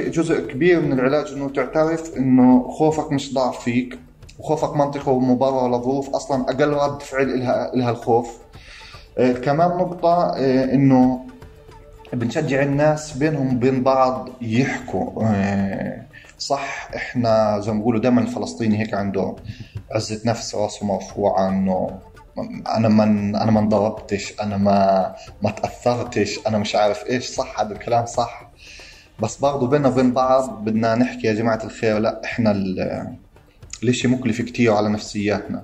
جزء كبير من العلاج إنه تعترف إنه خوفك مش ضعف فيك وخوفك منطقي ومبرر لظروف أصلا أقل رد فعل لها لها الخوف. آه كمان نقطة آه إنه بنشجع الناس بينهم وبين بعض يحكوا. آه صح إحنا زي ما بيقولوا دائما الفلسطيني هيك عنده عزة نفس راسه مرفوعة إنه أنا ما أنا ما انضربتش أنا ما ما تأثرتش أنا مش عارف إيش صح هذا الكلام صح. بس برضه بيننا وبين بعض بدنا نحكي يا جماعة الخير لا إحنا الإشي مكلف كتير على نفسياتنا.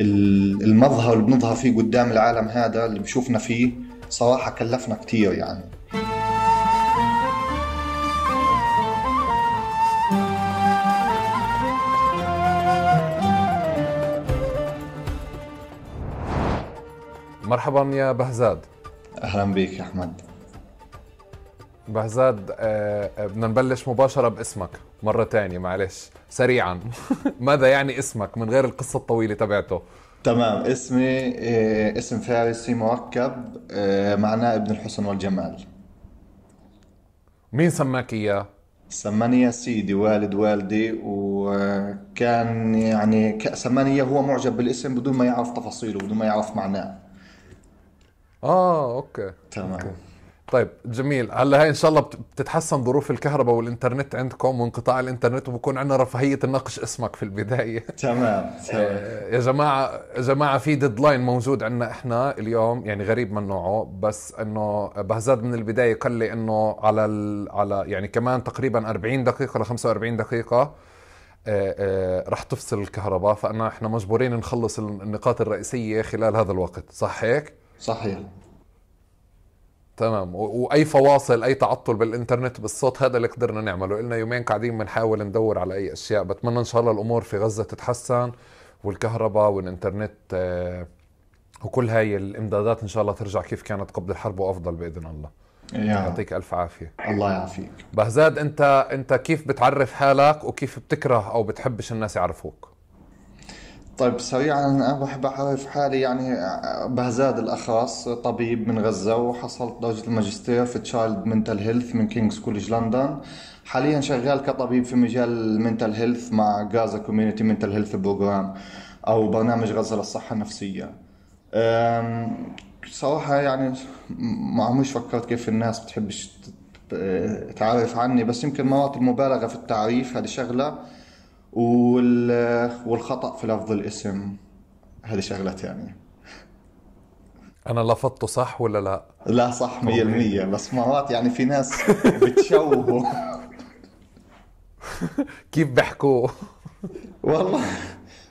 المظهر اللي بنظهر فيه قدام العالم هذا اللي بشوفنا فيه صراحة كلفنا كتير يعني. مرحبا يا بهزاد. أهلا بك يا أحمد. بهزاد آه، آه، بدنا نبلش مباشرة باسمك مرة تانية معلش سريعا. ماذا يعني اسمك من غير القصة الطويلة تبعته؟ تمام اسمي آه، اسم فارسي مركب معناه ابن الحسن والجمال. مين سماك إياه؟ سماني يا سيدي والد والدي وكان يعني سماني هو معجب بالاسم بدون ما يعرف تفاصيله بدون ما يعرف معناه. آه okay. تمام. okay. طيب جميل. هلا هاي إن شاء الله بتتحسن ظروف الكهرباء والإنترنت عندكم وانقطاع الإنترنت وبكون عندنا رفاهية نناقش اسمك في البداية. تمام تمام. آه، يا جماعة يا جماعة في deadline موجود عندنا إحنا اليوم يعني غريب من نوعه بس إنه بهزاد من البداية قال لي إنه على ال... على يعني كمان تقريبا 40 دقيقة ل 45 دقيقة آه، آه، رح تفصل الكهرباء فأنا إحنا مجبورين نخلص النقاط الرئيسية خلال هذا الوقت صح هيك؟ صحيح. تمام. وأي فواصل أي تعطل بالإنترنت بالصوت هذا اللي قدرنا نعمله. لنا يومين قاعدين بنحاول ندور على أي أشياء. بتمنى إن شاء الله الأمور في غزة تتحسن والكهرباء والإنترنت آه، وكل هاي الإمدادات إن شاء الله ترجع كيف كانت قبل الحرب وأفضل بإذن الله. يعطيك ألف عافية. الله يعافيك. بهزاد أنت أنت كيف بتعرف حالك وكيف بتكره أو بتحبش الناس يعرفوك؟ طيب سريعا أنا بحب اعرف حالي يعني بهزاد الأخرس طبيب من غزة وحصلت درجة الماجستير في child mental health من King's College London حاليا شغال كطبيب في مجال ال mental health مع Gaza Community Mental Health Program أو برنامج غزة للصحة النفسية. صراحة يعني ما عمريش فكرت كيف الناس بتحبش تعرف عني بس يمكن مرات المبالغة في التعريف هذه شغلة والخطأ في لفظ الاسم. هذه شغلة ثانية أنا لفظته صح ولا لا؟ لا صح 100% بس مرات يعني في ناس بتشوهوا كيف بيحكوا؟ والله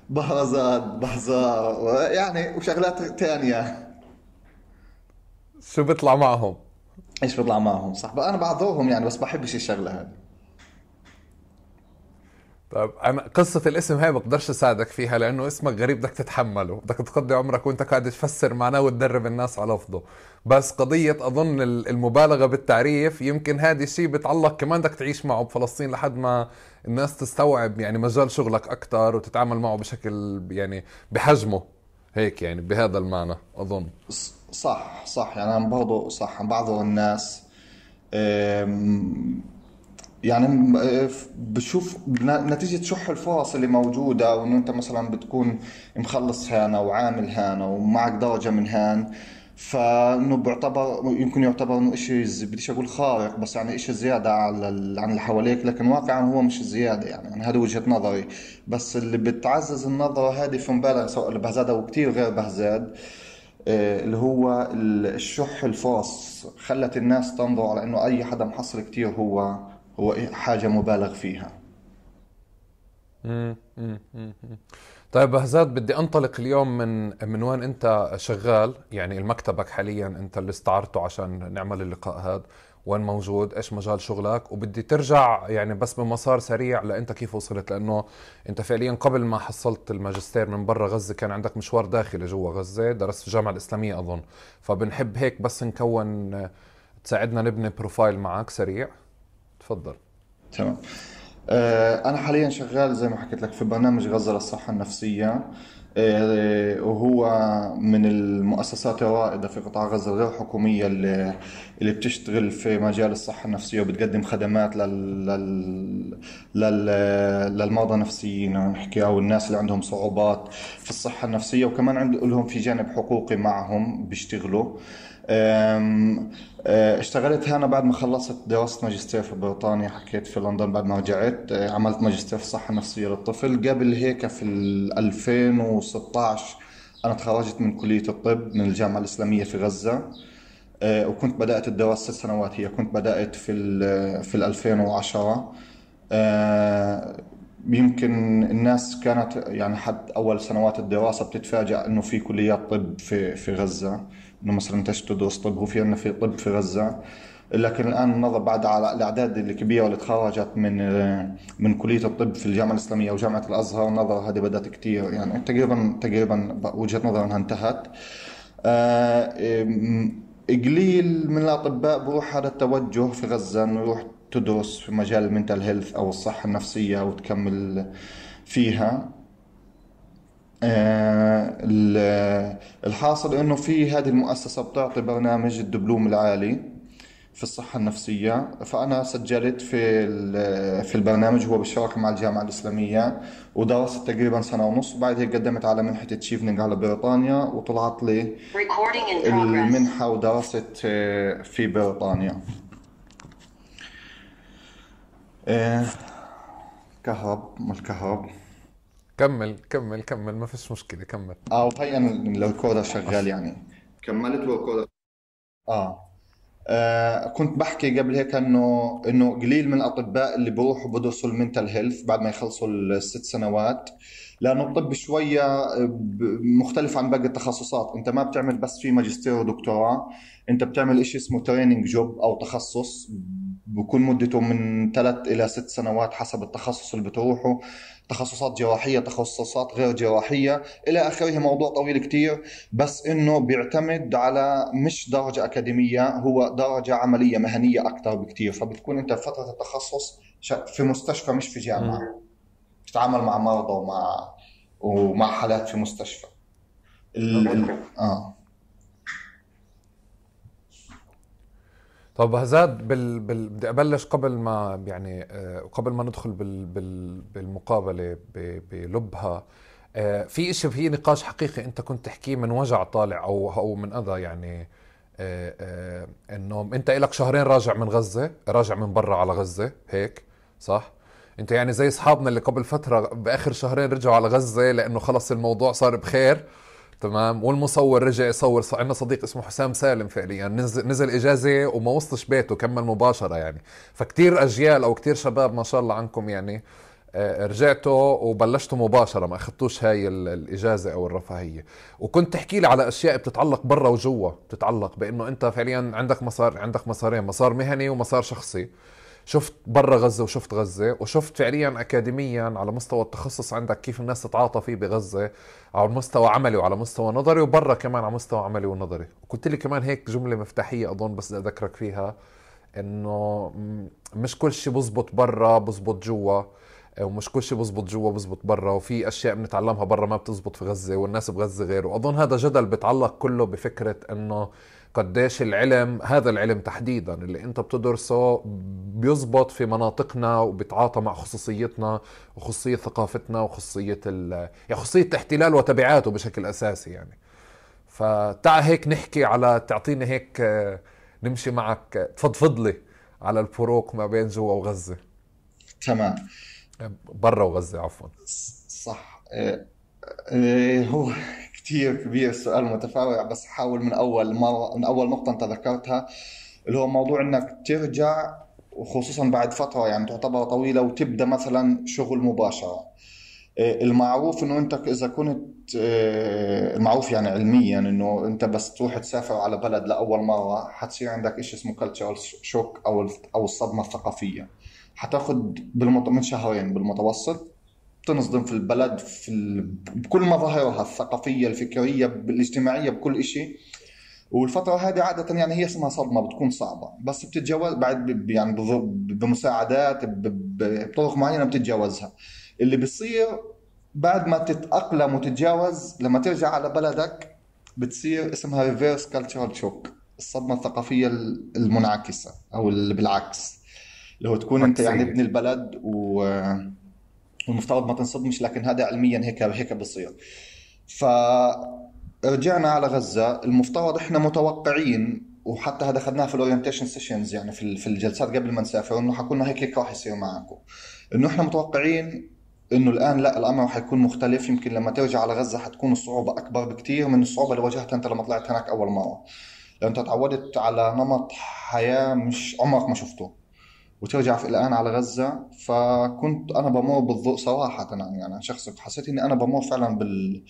بهرزات بهزار يعني وشغلات ثانية شو بيطلع معهم؟ إيش بيطلع معهم؟ صح أنا بعذرهم يعني بس بحبش الشغلة هذه. طيب أنا قصة الاسم هاي بقدرش أساعدك فيها لأنه اسمك غريب بدك تتحمله بدك تقضي عمرك وأنت قاعد تفسر معناه وتدرب الناس على لفظه بس قضية أظن المبالغة بالتعريف يمكن هذه الشيء بتعلق كمان بدك تعيش معه بفلسطين لحد ما الناس تستوعب يعني مجال شغلك أكثر وتتعامل معه بشكل يعني بحجمه. هيك يعني بهذا المعنى أظن. صح صح. يعني أنا برضه صح. بعض الناس يعني بشوف نتيجة شح الفرص اللي موجودة وانه أنت مثلا بتكون مخلص هانا وعامل هانا ومعك درجة من هان فإنه بيعتبر يمكن يعتبر إنه شيء بديش أقول خارق بس يعني شيء زيادة على عن اللي حواليك لكن واقعا هو مش زيادة يعني, يعني هذه وجهة نظري. بس اللي بتعزز النظرة هذه في مبالغه سواء لبهزاد أو كثير غير بهزاد آه، اللي هو الشح الفرص خلت الناس تنظر على إنه أي حدا محصل كثير هو هو حاجة مبالغ فيها. طيب بهزاد بدي أنطلق اليوم من من وين أنت شغال؟ يعني المكتبك حاليا أنت اللي استعرته عشان نعمل اللقاء هذا. وين موجود؟ إيش مجال شغلك؟ وبدي ترجع يعني بس بمسار سريع لأنت كيف وصلت؟ لأنه أنت فعليا قبل ما حصلت الماجستير من برا غزة كان عندك مشوار داخلي جوا غزة درست في الجامعة الإسلامية أظن. فبنحب هيك بس نكون تساعدنا نبني بروفايل معك سريع. تفضل. تمام. آه، أنا حاليا شغال زي ما حكيت لك في برنامج غزة للصحة النفسية. آه، وهو من المؤسسات الرائدة في قطاع غزة الغير حكومية اللي, اللي بتشتغل في مجال الصحة النفسية وبتقدم خدمات لل, لل, لل, للمرضى النفسيين نحكي أو الناس اللي عندهم صعوبات في الصحة النفسية. وكمان عندهم في جانب حقوقي معهم بيشتغلوا. اشتغلت هنا بعد ما خلصت دراسة ماجستير في بريطانيا حكيت في لندن بعد ما رجعت آه، عملت ماجستير في الصحة النفسية للطفل. قبل هيك في 2016 أنا تخرجت من كلية الطب من الجامعة الإسلامية في غزة آه، وكنت بدأت الدراسة سنوات. هي كنت بدأت في في 2010 يمكن الناس كانت يعني حد أول سنوات الدراسة بتتفاجأ إنه في كليات طب في في غزة. إنه مثلا انت تدرس طب وفي عندنا في طب في غزة. لكن الآن النظر بعد على الأعداد الكبيرة اللي تخرجت من من كلية الطب في الجامعة الإسلامية وجامعه الأزهر النظر هذه بدأت كثير يعني تقريبا تقريبا وجهة نظر انها انتهت. آه، قليل من الأطباء بروح هذا التوجه في غزة إنه يروح تدرس في مجال المنتل هيلث أو الصحة النفسية وتكمل فيها. الحاصل إنه في هذه المؤسسة بتعطي برنامج الدبلوم العالي في الصحة النفسية. فأنا سجلت في في البرنامج هو بالشراكة مع الجامعة الإسلامية ودرست تقريبا سنة ونص. وبعد هيك قدمت على منحة تشيفنينج على بريطانيا وطلعت لي المنحة ودرست آه، في بريطانيا. آه، كهرب مش كهرب. كمل كمل كمل ما فيش مشكلة كمل. آه وهي ال recorder شغال يعني. كملت ال recorder آه. آه كنت بحكي قبل هيك إنه إنه قليل من الأطباء اللي بروحوا بدرسوا ال mental health بعد ما يخلصوا الست سنوات لأنه الطب شوية مختلف عن باقي التخصصات. أنت ما بتعمل بس في ماجستير ودكتوراه أنت بتعمل شيء اسمه training job أو تخصص بكون مدته من ثلاث إلى ست سنوات حسب التخصص اللي بتروحه. تخصصات جراحية تخصصات غير جراحية. إلى آخره موضوع طويل كتير بس إنه بيعتمد على مش درجة أكاديمية هو درجة عملية مهنية أكثر بكتير. فبتكون أنت فترة التخصص في مستشفى مش في جامعة. بتتعامل مع مرضى ومع ومع حالات في مستشفى. ال... ال... آه. طب هزاد بال... بال... بدي أبلش قبل ما يعني آه، قبل ما ندخل بال... بال... بالمقابلة ب... بلبها. آه، في شيء في نقاش حقيقي أنت كنت تحكيه من وجع طالع أو أو من أذى يعني آه، انه أنت لك شهرين راجع من غزة راجع من برا على غزة هيك؟ صح؟ أنت يعني زي أصحابنا اللي قبل فترة بآخر شهرين رجعوا على غزة لأنه خلص الموضوع صار بخير. تمام؟ والمصور رجع يصور عندنا صديق اسمه حسام سالم فعليا. نزل, نزل إجازة وما وصلش بيته كمل مباشرة يعني. فكتير أجيال أو كتير شباب ما شاء الله عنكم يعني آه، رجعتوا وبلشتوا مباشرة ما أخذتوش هاي الإجازة أو الرفاهية. وكنت تحكي لي على أشياء بتتعلق برا وجوا بتتعلق بأنه أنت فعليا عندك مسار عندك مسارين مسار مهني ومسار شخصي. شفت برا غزة وشفت غزة وشفت فعليا اكاديميا على مستوى التخصص عندك كيف الناس تتعاطى فيه بغزة على مستوى عملي وعلى مستوى نظري وبرا كمان على مستوى عملي ونظري. وقلت لي كمان هيك جملة مفتاحية أظن بس بدي أذكرك فيها إنه مش كل شيء بزبط برا بزبط جوا ومش كل شيء بزبط جوا بزبط برا وفي أشياء بنتعلمها برا ما بتزبط في غزة والناس بغزة غير واظن هذا جدل بتعلق كله بفكرة إنه قديش العلم هذا العلم تحديدا اللي أنت بتدرسه بيزبط في مناطقنا وبيتعاطى مع خصوصيتنا وخصوصية ثقافتنا وخصوصية ال... يعني خصوصية الاحتلال وتبعاته بشكل أساسي يعني. فتع هيك نحكي على تعطيني هيك نمشي معك تفضفض لي على الفروق ما بين جوا وغزة. تمام. برا وغزة عفوا. صح. إيه, إيه، هو كثير كبير السؤال متفرع بس حاول من أول مرة من أول نقطة أنت ذكرتها اللي هو موضوع إنك ترجع وخصوصا بعد فترة يعني تعتبر طويلة وتبدأ مثلا شغل مباشرة. آه، المعروف إنه أنت إذا كنت آه، المعروف يعني علميا إنه أنت بس تروح تسافر على بلد لأول مرة حتصير عندك شيء اسمه كلتشرال شوك أو أو الصدمة الثقافية. حتاخذ بالمط... من شهرين بالمتوسط. تنصدم في البلد في ال... بكل مظاهرها الثقافية الفكرية الاجتماعية بكل شيء والفترة هذه عادة يعني هي اسمها صدمة بتكون صعبة. بس بتتجاوز بعد يعني بمساعدات بطرق معينة بتتجاوزها. اللي بيصير بعد ما تتأقلم وتتجاوز لما ترجع على بلدك بتصير اسمها reverse cultural shock الصدمة الثقافية المنعكسة أو اللي بالعكس. اللي هو تكون أنت يعني ابن البلد و والمفترض ما تنصدمش لكن هذا علميا هيك هيك بصير. فرجعنا على غزة. المفترض إحنا متوقعين وحتى هذا اخذناه في ال orientation sessions يعني في في الجلسات قبل ما نسافر إنه حكوا لنا هيك هيك راح يصير معكم إنه إحنا متوقعين إنه الآن لا الأمر حيكون مختلف. يمكن لما ترجع على غزة حتكون الصعوبة أكبر بكثير من الصعوبة اللي واجهتها أنت لما طلعت هناك أول مرة. لو أنت تعودت على نمط حياة مش عمرك ما شفته. وترجع الآن على غزة فكنت أنا بمر بالضوء صراحة. يعني أنا شخص حسيت إني أنا بمر فعلا بال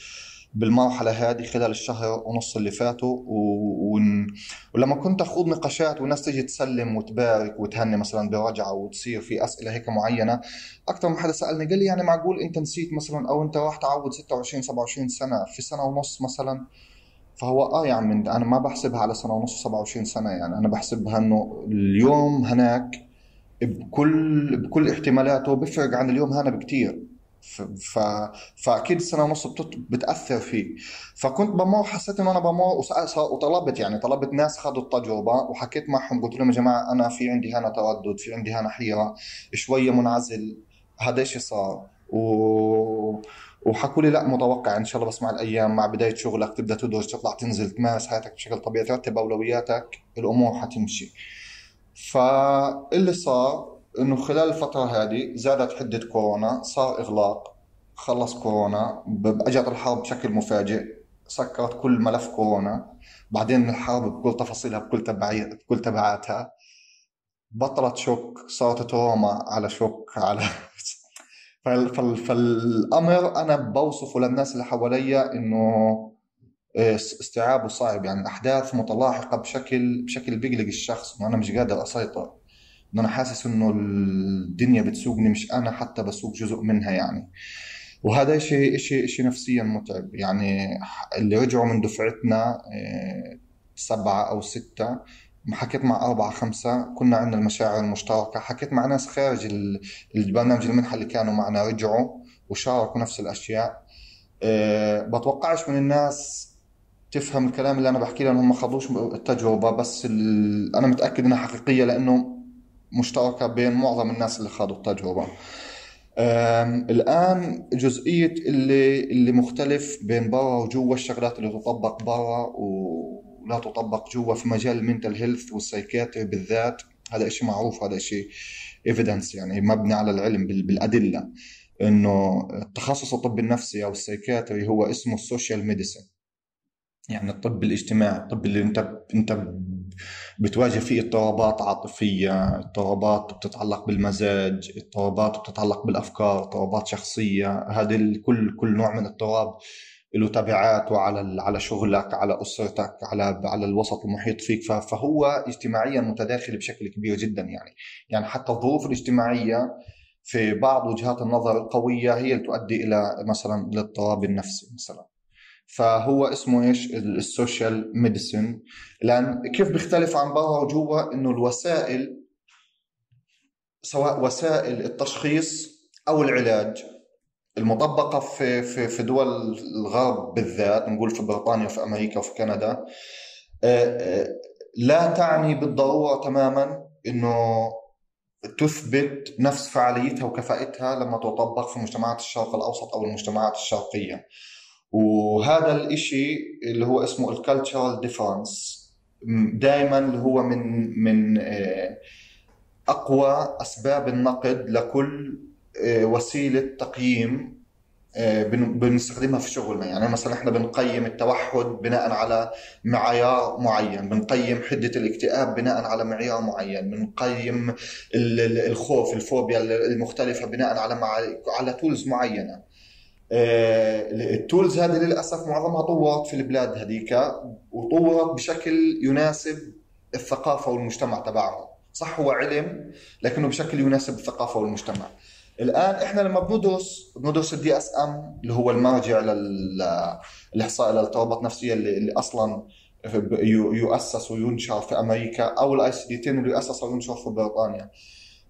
بالمرحلة هذه خلال الشهر ونص اللي فاتوا. و... و... ولما كنت أخوض نقاشات والناس تيجي تسلم وتبارك وتهني مثلا برجعه وتصير في أسئلة هيك معينة أكثر من حدا سألني قال لي يعني معقول أنت نسيت مثلا أو أنت راح تعود 26 27 سنة في سنة ونص مثلا؟ فهو آه يا عم أنا ما بحسبها على سنة ونص 27 سنة. يعني أنا بحسبها إنه اليوم هناك بكل بكل احتمالاته بيفرق عن اليوم هنا بكثير ف... فأكيد السنة ونص بتت... بتأثر فيه. فكنت بمر حسيت إنه أنا بمر وسأل وطلبت يعني طلبت ناس خذوا التجربة وحكيت معهم قلت لهم يا جماعة أنا في عندي هنا تردد في عندي هنا حيرة شوية منعزل هذا الشيء صار؟ و وحكوا لي لا متوقع إن شاء الله بس مع الأيام مع بداية شغلك تبدأ تدرس تطلع تنزل تمارس حياتك بشكل طبيعي ترتب أولوياتك الأمور حتمشي. فاللي صار إنه خلال الفترة هذه زادت حدة كورونا صار إغلاق خلص كورونا أجت الحرب بشكل مفاجئ سكرت كل ملف كورونا بعدين الحرب بكل تفاصيلها بكل تبعية بكل تبعاتها. بطلت شوك صارت تروما على شوك على فالأمر أنا بوصفه للناس اللي حواليا إنه استيعابه صعب يعني الاحداث متلاحقة بشكل بشكل بيقلق الشخص إنه أنا مش قادر أسيطر إنه أنا حاسس إنه الدنيا بتسوقني مش أنا حتى بسوق جزء منها يعني. وهذا شيء شيء شيء نفسيا متعب. يعني اللي رجعوا من دفعتنا آه، سبعة أو ستة حكيت مع أربعة خمسة كنا عندنا المشاعر المشتركة. حكيت مع ناس خارج البرنامج المنحة اللي كانوا معنا رجعوا وشاركوا نفس الأشياء. أه بتوقعش من الناس تفهم الكلام اللي أنا بحكي لهم ما خضوش التجربة بس أنا متأكد إنها حقيقية لأنه مشتركة بين معظم الناس اللي خاضوا التجربة. الآن جزئية اللي اللي مختلف بين برا وجوا الشغلات اللي تطبق برا ولا تطبق جوا في مجال ال mental health وال psychiatry بالذات هذا شيء معروف هذا شيء evidence يعني مبني على العلم بالأدلة إنه التخصص الطب النفسي أو ال psychiatry هو اسمه ال social medicine يعني الطب الاجتماعي الطب اللي انت انت بتواجه فيه اضطرابات عاطفية اضطرابات بتتعلق بالمزاج اضطرابات بتتعلق بالأفكار اضطرابات شخصية هذه كل كل نوع من الاضطراب له تبعاته على على شغلك على أسرتك على على الوسط المحيط فيك. فهو اجتماعيا متداخل بشكل كبير جدا يعني. يعني حتى الظروف الاجتماعية في بعض وجهات النظر القوية هي اللي تؤدي إلى مثلا الاضطراب النفسي مثلا. فهو اسمه إيش؟ ال social medicine لأن كيف بيختلف عن برا وجوا؟ إنه الوسائل سواء وسائل التشخيص أو العلاج المطبقة في في في دول الغرب بالذات نقول في بريطانيا وفي أمريكا وفي كندا آه، آه، لا تعني بالضرورة تماما إنه تثبت نفس فعاليتها وكفاءتها لما تطبق في مجتمعات الشرق الأوسط أو المجتمعات الشرقية. وهذا الإشي اللي هو اسمه ال cultural difference دائما اللي هو من من آه، أقوى أسباب النقد لكل آه، وسيلة تقييم آه، بنستخدمها في شغلنا. يعني مثلا إحنا بنقيم التوحد بناء على معيار معين بنقيم حدة الاكتئاب بناء على معيار معين بنقيم الخوف الفوبيا المختلفة بناء على على tools معينة. آه، ال tools هذه للأسف معظمها طورت في البلاد هذيك وطورت بشكل يناسب الثقافة والمجتمع تبعهم صح هو علم لكنه بشكل يناسب الثقافة والمجتمع. الآن إحنا لما بندرس بندرس ال DSM اللي هو المرجع للإحصاء للاضطرابات النفسية اللي, اللي أصلا يؤسس وينشر في أمريكا أو ال ICD 10 اللي يؤسس وينشر في بريطانيا.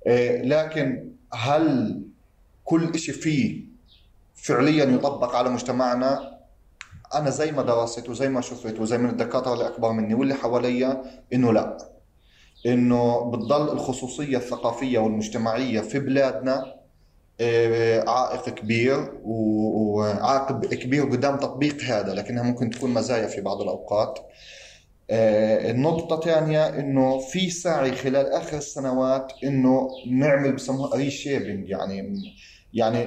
آه، لكن هل كل شيء فيه فعليا يطبق على مجتمعنا. أنا زي ما درست وزي ما شفت وزي من الدكاترة اللي أكبر مني واللي حواليا إنه لا. إنه بتضل الخصوصية الثقافية والمجتمعية في بلادنا آه، عائق كبير وعائق كبير قدام تطبيق هذا لكنها ممكن تكون مزايا في بعض الأوقات. آه، النقطة الثانية إنه في سعي خلال آخر السنوات إنه نعمل بسموها ريشيبنج يعني يعني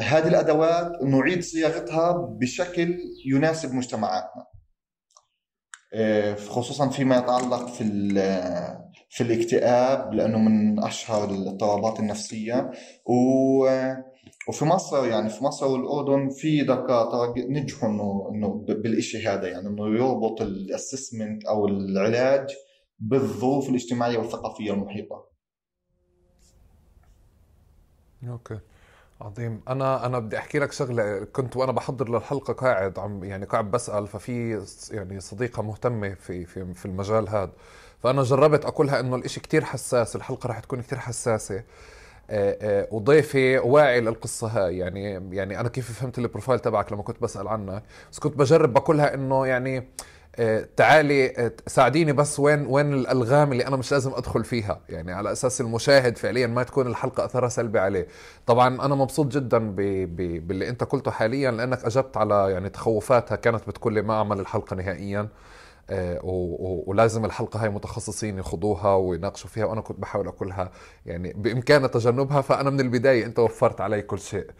هذه الأدوات نعيد صياغتها بشكل يناسب مجتمعاتنا. آه، خصوصا فيما يتعلق في في الاكتئاب لأنه من أشهر الاضطرابات النفسية. و وفي مصر يعني في مصر والأردن في دكاترة نجحوا إنه إنه بالشيء هذا يعني إنه يربط الأسسمنت أو العلاج بالظروف الاجتماعية والثقافية المحيطة. okay. عظيم. أنا أنا بدي أحكي لك شغلة كنت وأنا بحضر للحلقة قاعد عم يعني قاعد بسأل ففي يعني صديقة مهتمة في في في المجال هذا فأنا جربت أقولها إنه الإشي كتير حساس الحلقة رح تكون كتير حساسة. وضيفي واعي للقصة هاي. يعني يعني أنا كيف فهمت ال profile تبعك لما كنت بسأل عنك؟ بس كنت بجرب بقولها إنه يعني تعالي ساعديني بس وين وين الألغام اللي أنا مش لازم أدخل فيها؟ يعني على أساس المشاهد فعليا ما تكون الحلقة أثرها سلبي عليه. طبعا أنا مبسوط جدا ب... ب... باللي أنت قلته حاليا لأنك أجبت على يعني تخوفاتها كانت بتقول لي ما أعمل الحلقة نهائيا. آه، ولازم الحلقة هاي متخصصين يخوضوها ويناقشوا فيها وأنا كنت بحاول اقولها يعني بامكاننا تجنبها فأنا من البداية أنت وفرت علي كل شيء. آه،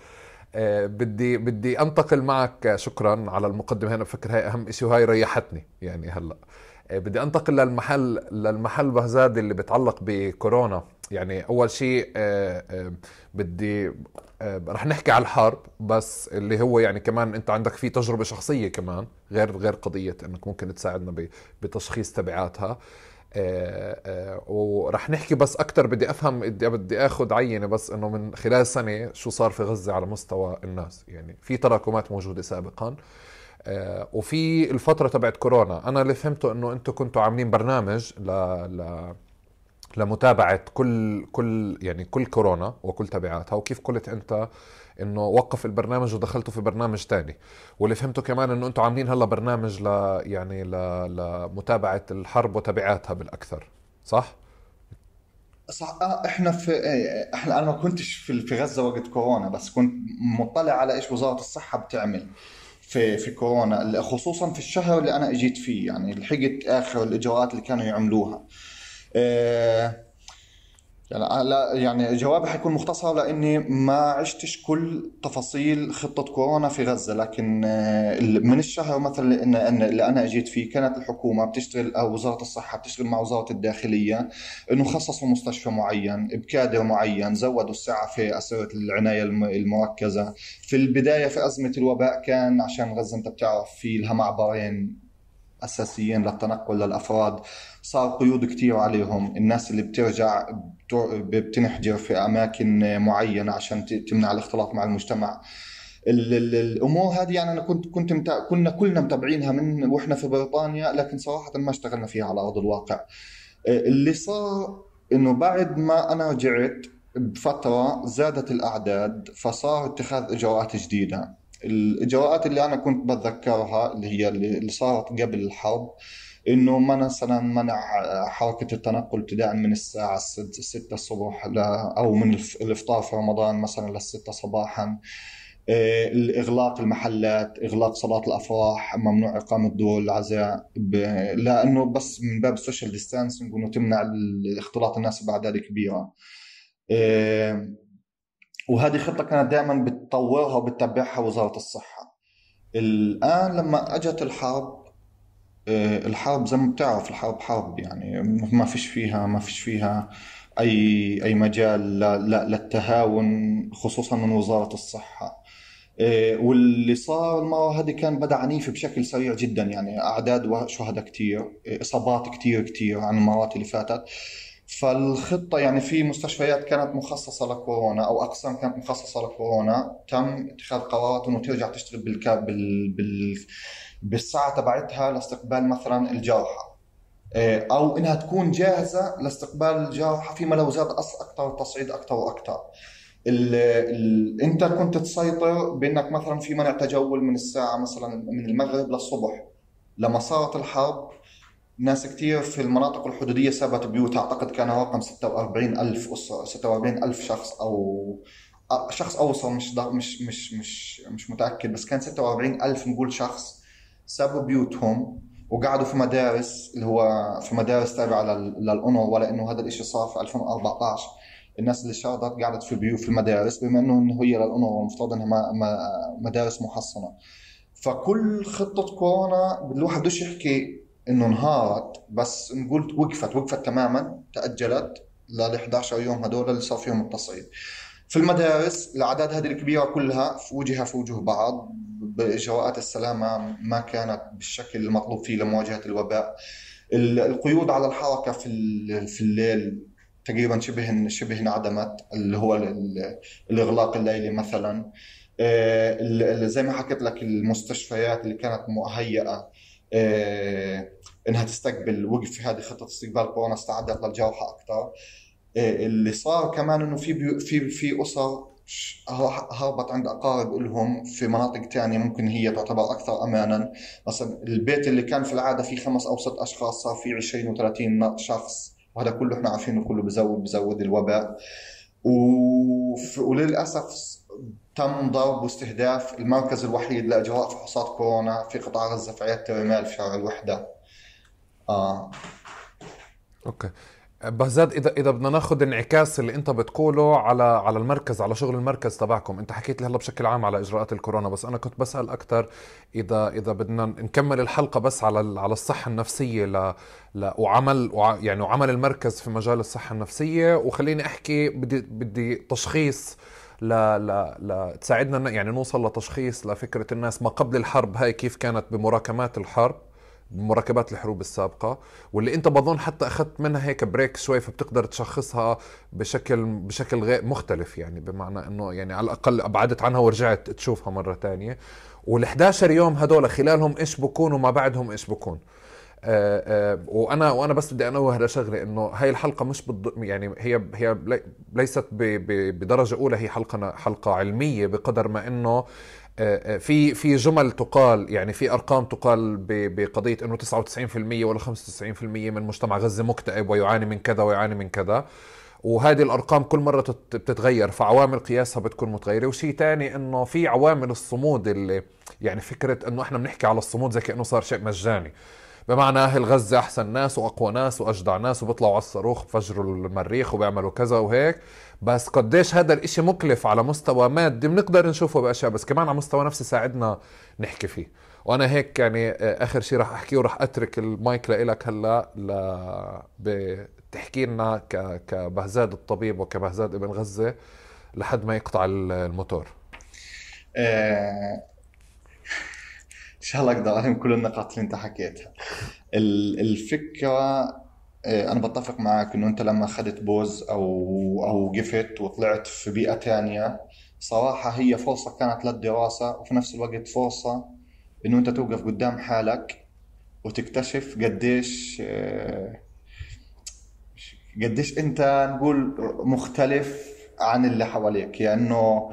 بدي بدي أنتقل معك شكرا على المقدمة. هنا بفكر هاي أهم شيء وهي ريحتني يعني هلأ. آه، بدي أنتقل للمحل للمحل بهزاد اللي بيتعلق بكورونا. يعني أول شيء بدي رح نحكي على الحرب بس اللي هو يعني كمان أنت عندك في تجربة شخصية كمان غير غير قضية إنك ممكن تساعدنا بتشخيص تبعاتها. آه، آه، ورح نحكي بس أكثر بدي أفهم بدي بدي آخذ عينة بس إنه من خلال سنة شو صار في غزة على مستوى الناس. يعني في تراكمات موجودة سابقا آه، وفي الفترة تبعت كورونا. أنا اللي فهمته إنه أنتم كنتوا عاملين برنامج ل, ل... لمتابعة كل كل يعني كل كورونا وكل تبعاتها وكيف قلت أنت إنه وقف البرنامج ودخلتوا في برنامج تاني واللي فهمته كمان إنه أنتم عاملين هلا برنامج ل يعني ل... لمتابعة الحرب وتبعاتها بالأكثر صح؟ صح آه، إحنا في إيه، إحنا أنا ما كنتش في في غزة وقت كورونا بس كنت مطلع على إيش وزارة الصحة بتعمل في في كورونا خصوصا في الشهر اللي أنا إجيت فيه يعني لحقت آخر الإجراءات اللي كانوا يعملوها إيه يعني لا يعني جوابي حيكون مختصر لأني ما عشتش كل تفاصيل خطة كورونا في غزة لكن آه، من الشهر مثلا اللي أنا أجيت فيه كانت الحكومة بتشتغل أو وزارة الصحة بتشتغل مع وزارة الداخلية إنه خصصوا مستشفى معين بكادر معين زودوا السعه في أسرة العناية المركزة. في البداية في أزمة الوباء كان عشان غزة أنت بتعرف في لها معبرين أساسيين للتنقل للأفراد. صار قيود كثير عليهم. الناس اللي بترجع بتنحجر في أماكن معينة عشان تمنع الاختلاط مع المجتمع. الأمور هذه يعني أنا كنت كنت متع... كنا كلنا متابعينها من وإحنا في بريطانيا لكن صراحة ما اشتغلنا فيها على أرض الواقع. اللي صار إنه بعد ما أنا رجعت بفترة زادت الأعداد فصار اتخاذ إجراءات جديدة. الإجراءات اللي أنا كنت بتذكرها اللي هي اللي صارت قبل الحرب إنه مثلا منع حركة التنقل ابتداء من الساعة 6 الصبح أو من الإفطار في رمضان مثلا للستة صباحا. آه، اغلاق المحلات إغلاق صالات الأفراح ممنوع إقامة دور العزاء. لأنه بس من باب ال social distancing وإنه تمنع اختلاط الناس باعداد كبيره آه، وهذه خطة كانت دائما بتطورها وبتتبعها وزارة الصحة. الآن لما أجت الحرب الحرب زي ما بتعرف الحرب حرب يعني. ما فيش فيها ما فيش فيها أي أي مجال للتهاون خصوصا من وزارة الصحة. آه، واللي صار المرة هذه كان بدأ عنيف بشكل سريع جدا. يعني أعداد شهداء كثير آه، إصابات كثير كثير عن المرات اللي فاتت. فالخطة يعني في مستشفيات كانت مخصصة لكورونا أو أقسام كانت مخصصة لكورونا. تم اتخاذ قرارات إنه ترجع تشتغل بالكا بال... بال... بالساعة تبعتها لاستقبال مثلا الجرحى إيه، أو إنها تكون جاهزة لاستقبال الجرحى فيما لو زاد أكثر تصعيد أكثر وأكثر ال ال أنت كنت تسيطر بأنك مثلا في منع تجول من الساعة مثلا من المغرب للصبح. لما صارت الحرب ناس كثير في المناطق الحدودية سابت بيوت. أعتقد كان رقم 46 ألف اسره 46 ألف شخص أو شخص اوصل مش مش مش مش مش متأكد بس كان 46 ألف نقول شخص. سابوا بيوتهم وقعدوا في مدارس اللي هو في مدارس تابعة للأونو ولا إنه هذا الشيء صار في 2014 الناس اللي شردت قعدت في بيوت في المدارس بما إنه هي للأونو المفترض إنها مدارس محصنة. فكل خطة كورونا الواحد بدوش يحكي إنه انهارت بس نقول وقفت وقفت تماما تأجلت لل 11 يوم هدول اللي صار فيهم التصعيد. في المدارس الأعداد هذه الكبيرة كلها في وجهها في وجه بعض. بإجراءات السلامه ما كانت بالشكل المطلوب فيه لمواجهة الوباء. القيود على الحركة في في الليل تقريبا شبه شبه انعدمت اللي هو الإغلاق الليلي مثلا. آه، زي ما حكيت لك المستشفيات اللي كانت مهيئة آه، إنها تستقبل وقف في هذه خطة استقبال كورونا استعدت للجرحى أكثر. آه، اللي صار كمان إنه في في في أسر هربت عند أقارب لهم في مناطق ثانية ممكن هي تعتبر أكثر أمانا. مثلا البيت اللي كان في العادة فيه خمس أو ست أشخاص صار فيه 20 و30 شخص. وهذا كله إحنا عارفينه كله بزود بزود الوباء. وللأسف تم ضرب واستهداف المركز الوحيد لاجراء فحوصات كورونا في قطاع غزة في عيادة رمال في شارع الوحدة. آه. أوكي. بهزاد اذا إذا بدنا ناخذ انعكاس اللي أنت بتقوله على على المركز على شغل المركز تبعكم. أنت حكيت لي هلا بشكل عام على إجراءات الكورونا بس أنا كنت بسأل أكثر اذا إذا بدنا نكمل الحلقة بس على على الصحة النفسية ل, ل وعمل يعني وعمل المركز في مجال الصحة النفسية. وخليني أحكي بدي بدي تشخيص ل ل ل تساعدنا يعني نوصل لتشخيص لفكرة الناس ما قبل الحرب هاي كيف كانت بمراكمات الحرب. بمراكبات الحروب السابقة واللي أنت بظن حتى أخذت منها هيك بريك شوي فبتقدر تشخصها بشكل بشكل غير مختلف يعني بمعنى إنه يعني على الأقل أبعدت عنها ورجعت تشوفها مرة تانية. وال11 يوم هدول خلالهم إيش بكون وما بعدهم إيش بكون. آه آه وأنا وأنا بس بدي أنوه لشغله إنه هاي الحلقة مش بالض... يعني هي هي ليست ب... ب... بدرجة أولى هي حلقه حلقة علمية بقدر ما إنه في في جمل تقال يعني في أرقام تقال بقضية إنه 99% ولا 95% من مجتمع غزة مكتئب ويعاني من كذا ويعاني من كذا. وهذه الأرقام كل مرة بتتغير فعوامل قياسها بتكون متغيرة. وشيء ثاني إنه في عوامل الصمود اللي يعني فكرة إنه إحنا بنحكي على الصمود زي كأنه صار شيء مجاني. بمعنى أهل غزة أحسن ناس وأقوى ناس وأجدع ناس وبيطلعوا على الصاروخ بفجروا المريخ وبيعملوا كذا وهيك. بس قديش هذا الإشي مكلف على مستوى مادي بنقدر نشوفه بأشياء بس كمان على مستوى نفسي ساعدنا نحكي فيه. وأنا هيك يعني آه، آخر شيء راح أحكيه وراح أترك المايك لك هلأ ل بتحكي لنا ك... كبهزاد الطبيب وكبهزاد ابن غزة لحد ما يقطع الموتور. آه، شاء الله أقدر اهم كل النقاط اللي أنت حكيتها. الفكرة آه، أنا بتفق معك إنه أنت لما أخذت بوز أو أو وقفت وطلعت في بيئة ثانية صراحة هي فرصة كانت للدراسة وفي نفس الوقت فرصة إنه أنت توقف قدام حالك وتكتشف قديش آه، قديش أنت نقول مختلف عن اللي حواليك. لأنه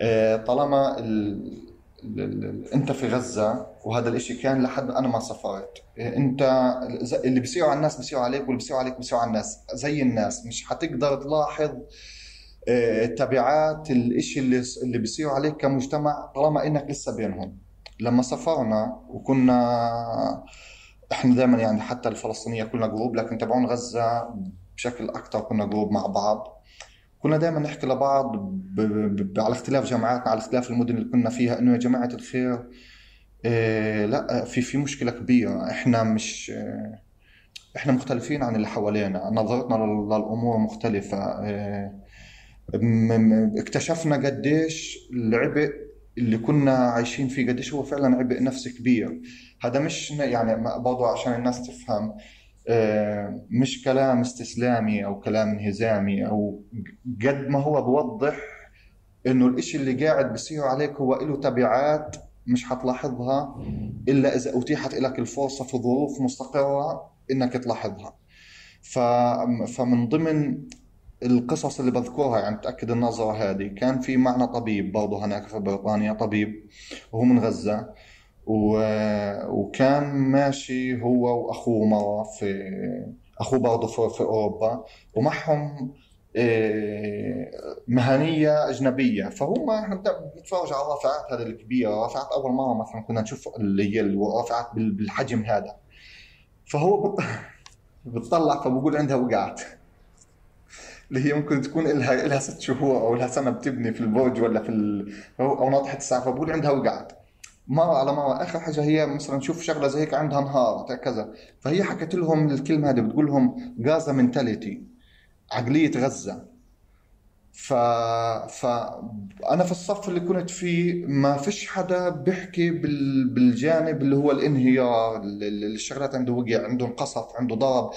يعني طالما انت في غزة وهذا الإشي كان لحد أنا ما سافرت انت اللي بيصيروا على الناس بيصيروا عليك واللي بيصيروا عليك بيصيروا على الناس. زي الناس مش حتقدر تلاحظ آه، تبعات الإشي اللي اللي بيصيروا عليك كمجتمع طالما إنك لسه بينهم. لما سافرنا وكنا إحنا دائما يعني حتى الفلسطينية كلنا group لكن تبعون غزة بشكل أكثر كنا group مع بعض. كنا دائما نحكي لبعض ب... ب... على اختلاف جامعاتنا على اختلاف المدن اللي كنا فيها إنه يا جماعة الخير إيه لا في في مشكلة كبيرة. إحنا مش إحنا مختلفين عن اللي حوالينا. نظرتنا للأمور مختلفة. إيه اكتشفنا قديش العبء اللي كنا عايشين فيه قديش هو فعلا عبء نفسي كبير. هذا مش يعني برضه عشان الناس تفهم. مش كلام استسلامي أو كلام انهزامي أو قد ما هو بوضح إنه الإشي اللي قاعد بصير عليك هو له تبعات مش حتلاحظها إلا إذا أتيحت لك الفرصة في ظروف مستقرة إنك تلاحظها. ف... فمن ضمن القصص اللي بذكرها يعني تأكد النظرة هذه كان في معنا طبيب برضه هناك في بريطانيا طبيب وهو من غزة. و... وكان ماشي هو وأخوه مرة في أخوه برضه في, في أوروبا ومعهم إيه، مهنية أجنبية. فهم إحنا بنتفرج على الرافعات هذه الكبيرة رافعات أول مرة مثلا كنا نشوف اللي هي الرافعات بالحجم هذا. فهو بتطلع فبقول عندها وقعت. اللي هي ممكن تكون لها لها ست شهور أو لها سنة بتبني في البرج ولا في ال... أو ناطحة الساعة فبقول عندها وقعت. مرة على مرة. آخر حاجة هي مثلا نشوف شغلة زي هيك عندها نهار كذا. فهي حكت لهم الكلمة هذه بتقول لهم غازا منتاليتي عقلية غزة. ف... فأنا في الصف اللي كنت فيه ما فيش حدا بيحكي بال... بالجانب اللي هو الانهيار الشغلات عنده وقع عنده انقصف عنده ضرب.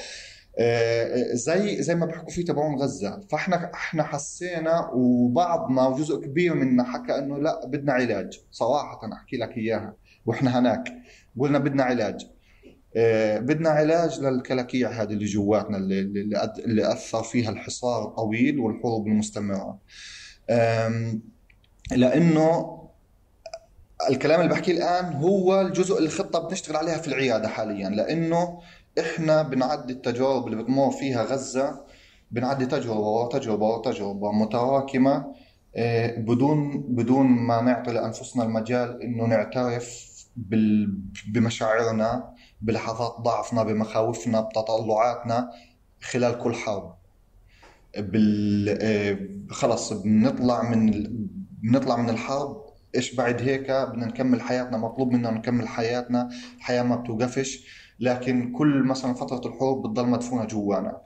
زي زي ما بيحكوا فيه تبعون غزة. فاحنا إحنا حسينا وبعضنا وجزء كبير منا حكى إنه لا بدنا علاج. صراحة أحكي لك إياها. وإحنا هناك. قلنا بدنا علاج. آه، بدنا علاج للكلاكيع هذه اللي جواتنا اللي, اللي أثر فيها الحصار الطويل والحروب المستمرة. لأنه الكلام اللي بحكيه الآن هو الجزء الخطة بنشتغل عليها في العيادة حاليا. لأنه إحنا بنعدي التجارب اللي بتمر فيها غزة بنعدي تجربة ورا تجربه ورا تجربه متراكمة آه، بدون بدون ما نعطي لأنفسنا المجال إنه نعترف بمشاعرنا بلحظات ضعفنا بمخاوفنا بتطلعاتنا خلال كل حرب. بال آه، خلص بنطلع من بنطلع من الحرب. إيش بعد هيك؟ بدنا نكمل حياتنا مطلوب منا نكمل حياتنا. الحياة ما بتوقفش. لكن كل مثلا فترة الحروب بتضل مدفونة جوانا.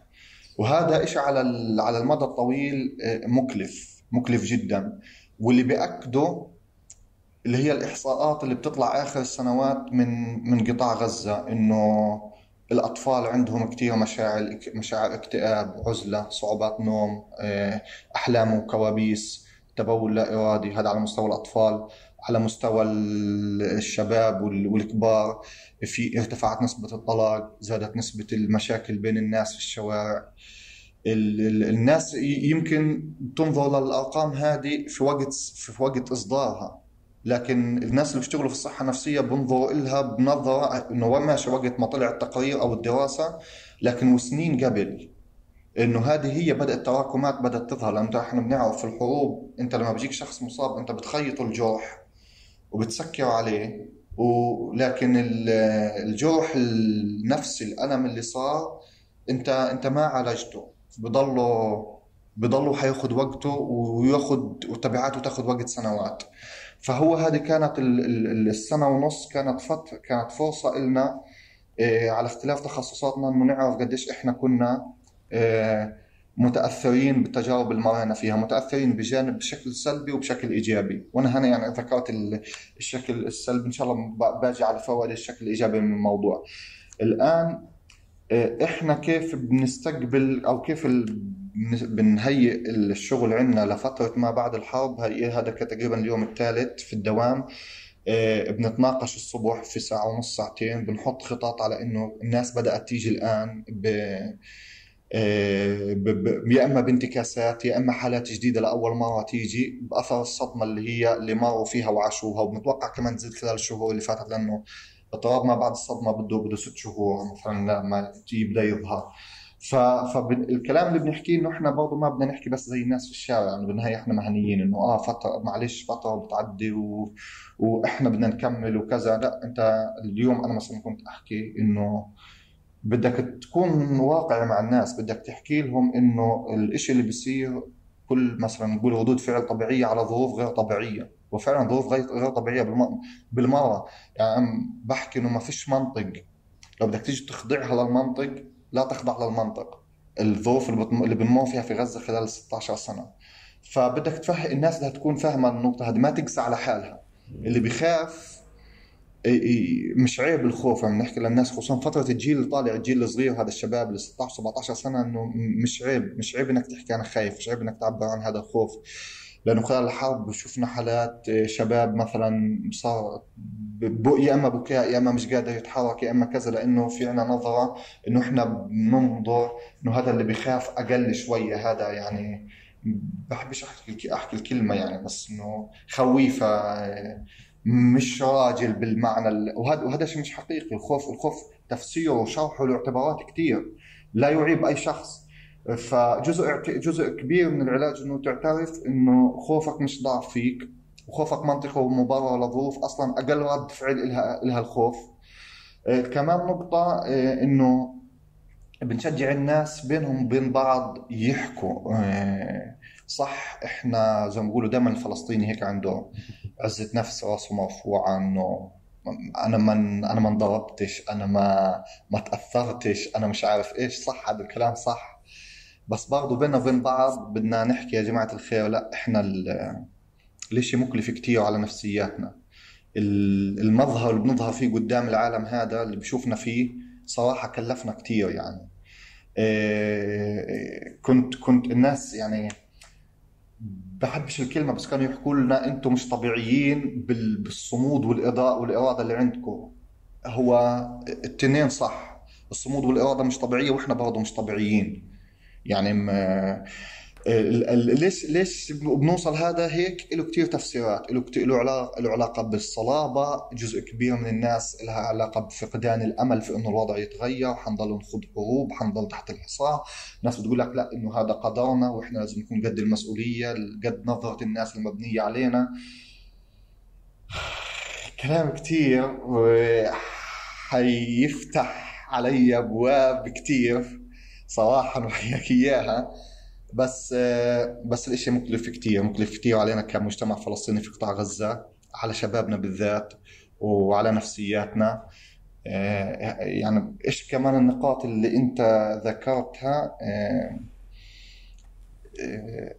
وهذا إشي على على المدى الطويل آه، مكلف مكلف جدا. واللي بيأكده اللي هي الإحصاءات اللي بتطلع آخر السنوات من من قطاع غزة إنه الأطفال عندهم كثير مشاعر مشاعر اكتئاب عزلة صعوبات نوم آه، أحلام وكوابيس تبول لا إرادي هذا على مستوى الأطفال. على مستوى الشباب والكبار في ارتفعت نسبة الطلاق زادت نسبة المشاكل بين الناس في الشوارع. الناس يمكن تنظر للأرقام هذه في وقت في وقت إصدارها. لكن الناس اللي بيشتغلوا في الصحة النفسية بنظروا لها بنظرة إنه ماشي وقت ما طلع التقرير أو الدراسة لكن وسنين قبل إنه هذه هي بدأت تراكمات بدأت تظهر. لأنه إحنا بنعرف في الحروب أنت لما بيجيك شخص مصاب أنت بتخيط الجرح. وبتسكر عليه. ولكن الجرح النفسي الألم اللي صار انت أنت ما عالجته. بضله بضله حيأخذ وقته ويأخذ وتبعاته تأخذ وقت سنوات. فهو هذه كانت السنة ونص كانت فتره كانت فرصة لنا آه، على اختلاف تخصصاتنا إنه نعرف قديش إحنا كنا آه، متأثرين بالتجارب اللي مرينا فيها متأثرين بجانب بشكل سلبي وبشكل إيجابي. وأنا هنا يعني ذكرت الشكل السلبي إن شاء الله باجي على فوائد الشكل الإيجابي من الموضوع. الآن آه، إحنا كيف بنستقبل أو كيف بنهيئ الشغل عندنا لفترة ما بعد الحرب؟ هي هذا تقريبا اليوم الثالث في الدوام. آه، بنتناقش الصبح في ساعة ونص ساعتين. بنحط خطط على إنه الناس بدأت تيجي آه، يا أما بانتكاسات يا أما حالات جديدة لأول مرة تيجي بأثر الصدمة اللي هي اللي مروا فيها وعاشوها وبنتوقع كمان تزيد خلال الشهور اللي فاتت لأنه اضطراب ما بعد الصدمة بده بده ست شهور مثلا لما يبدأ يظهر. فالكلام اللي بنحكيه إنه إحنا برضه ما بدنا نحكي بس زي الناس في الشارع يعني بالنهاية إحنا مهنيين إنه آه فتره معلش فترة بتعدي و... وإحنا بدنا نكمل وكذا. لا أنت اليوم أنا مثلا كنت أحكي إنه بدك تكون واقعي مع الناس بدك تحكي لهم إنه الإشي اللي بيصير كل مثلا نقول ردود فعل طبيعية على ظروف غير طبيعية وفعلا ظروف غير طبيعية بالمرة. يعني بحكي إنه ما فيش منطق. لو بدك تيجي تخضعها للمنطق لا تخضع للمنطق. الظروف اللي بنمر فيها في غزة خلال 16 سنة. فبدك تفهم الناس بدها تكون فاهمة النقطة هذه ما تقسى على حالها. اللي بخاف مش عيب الخوف. عم نحكي للناس خصوصا فترة الجيل اللي طالع الجيل الصغير هذا الشباب ال 16 17 سنة إنه مش عيب. مش عيب إنك تحكي أنا خايف. مش عيب إنك تعبر عن هذا الخوف. لأنه خلال الحرب شفنا حالات آه، شباب مثلا صار يا إما بكاء يا إما مش قادر يتحرك يا إما كذا. لأنه في عنا نظرة إنه إحنا بننظر إنه هذا اللي بخاف أقل شوية. هذا يعني بحبش أحكي أحكي الكلمة يعني بس إنه خويفة آه، مش راجل بالمعنى وهذا وهذا شيء مش حقيقي. الخوف الخوف تفسيره وشرحه له اعتبارات كثير لا يعيب أي شخص. فجزء جزء كبير من العلاج إنه تعترف إنه خوفك مش ضعف فيك وخوفك منطقي ومبرر لظروف أصلا أقل رد فعل لها لها الخوف. آه، كمان نقطة آه، إنه بنشجع الناس بينهم وبين بعض يحكوا. آه، صح إحنا زي ما بيقولوا دائما الفلسطيني هيك عنده عزة نفس راسه مرفوعة إنه أنا ما أنا ما انضربتش أنا ما ما تأثرتش أنا مش عارف إيش صح هذا الكلام صح. بس برضه بيننا وبين بعض بدنا نحكي يا جماعة الخير لا إحنا الإشي مكلف كتير على نفسياتنا. المظهر اللي بنظهر فيه قدام العالم هذا اللي بشوفنا فيه صراحة كلفنا كتير يعني. إيه، كنت كنت الناس يعني بحبش الكلمة بس كانوا يحكوا لنا أنتم مش طبيعيين بالصمود والاضاءه والإرادة اللي عندكم. هو التنين صح الصمود والإرادة مش طبيعية وإحنا برضه مش طبيعيين. يعني ليش ليش بنوصل هذا هيك؟ له كثير تفسيرات. له له علاقه له علاقة بالصلابة. جزء كبير من الناس لها علاقة بفقدان الأمل في إنه الوضع يتغير. حنضل نخوض حروب حنضل تحت الحصار. ناس بتقول لك لا إنه هذا قدرنا وإحنا لازم نكون قد المسؤولية قد نظرة الناس المبنية علينا. كلام كثير حيفتح علي أبواب كثير صراحة وحياك إياها. بس بس الإشي مكلف كتير مكلف كتير علينا كمجتمع فلسطيني في قطاع غزة على شبابنا بالذات وعلى نفسياتنا. يعني إيش كمان النقاط اللي أنت ذكرتها؟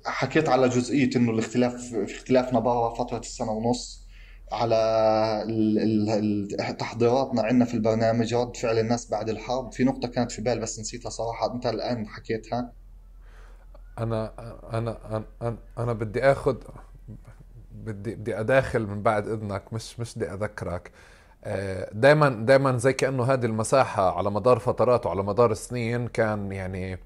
حكيت على جزئية إنه الاختلاف في اختلافنا برا فترة السنة ونص على تحضيراتنا عندنا في البرنامج رد فعل الناس بعد الحرب. في نقطة كانت في بالي بس نسيتها صراحة أنت الآن حكيتها. أنا أنا أنا أنا بدي اخذ بدي بدي أداخل من بعد إذنك مش مش بدي أذكرك. دائما دائما زي كأنه هذه المساحة على مدار فترات وعلى مدار سنين كان يعني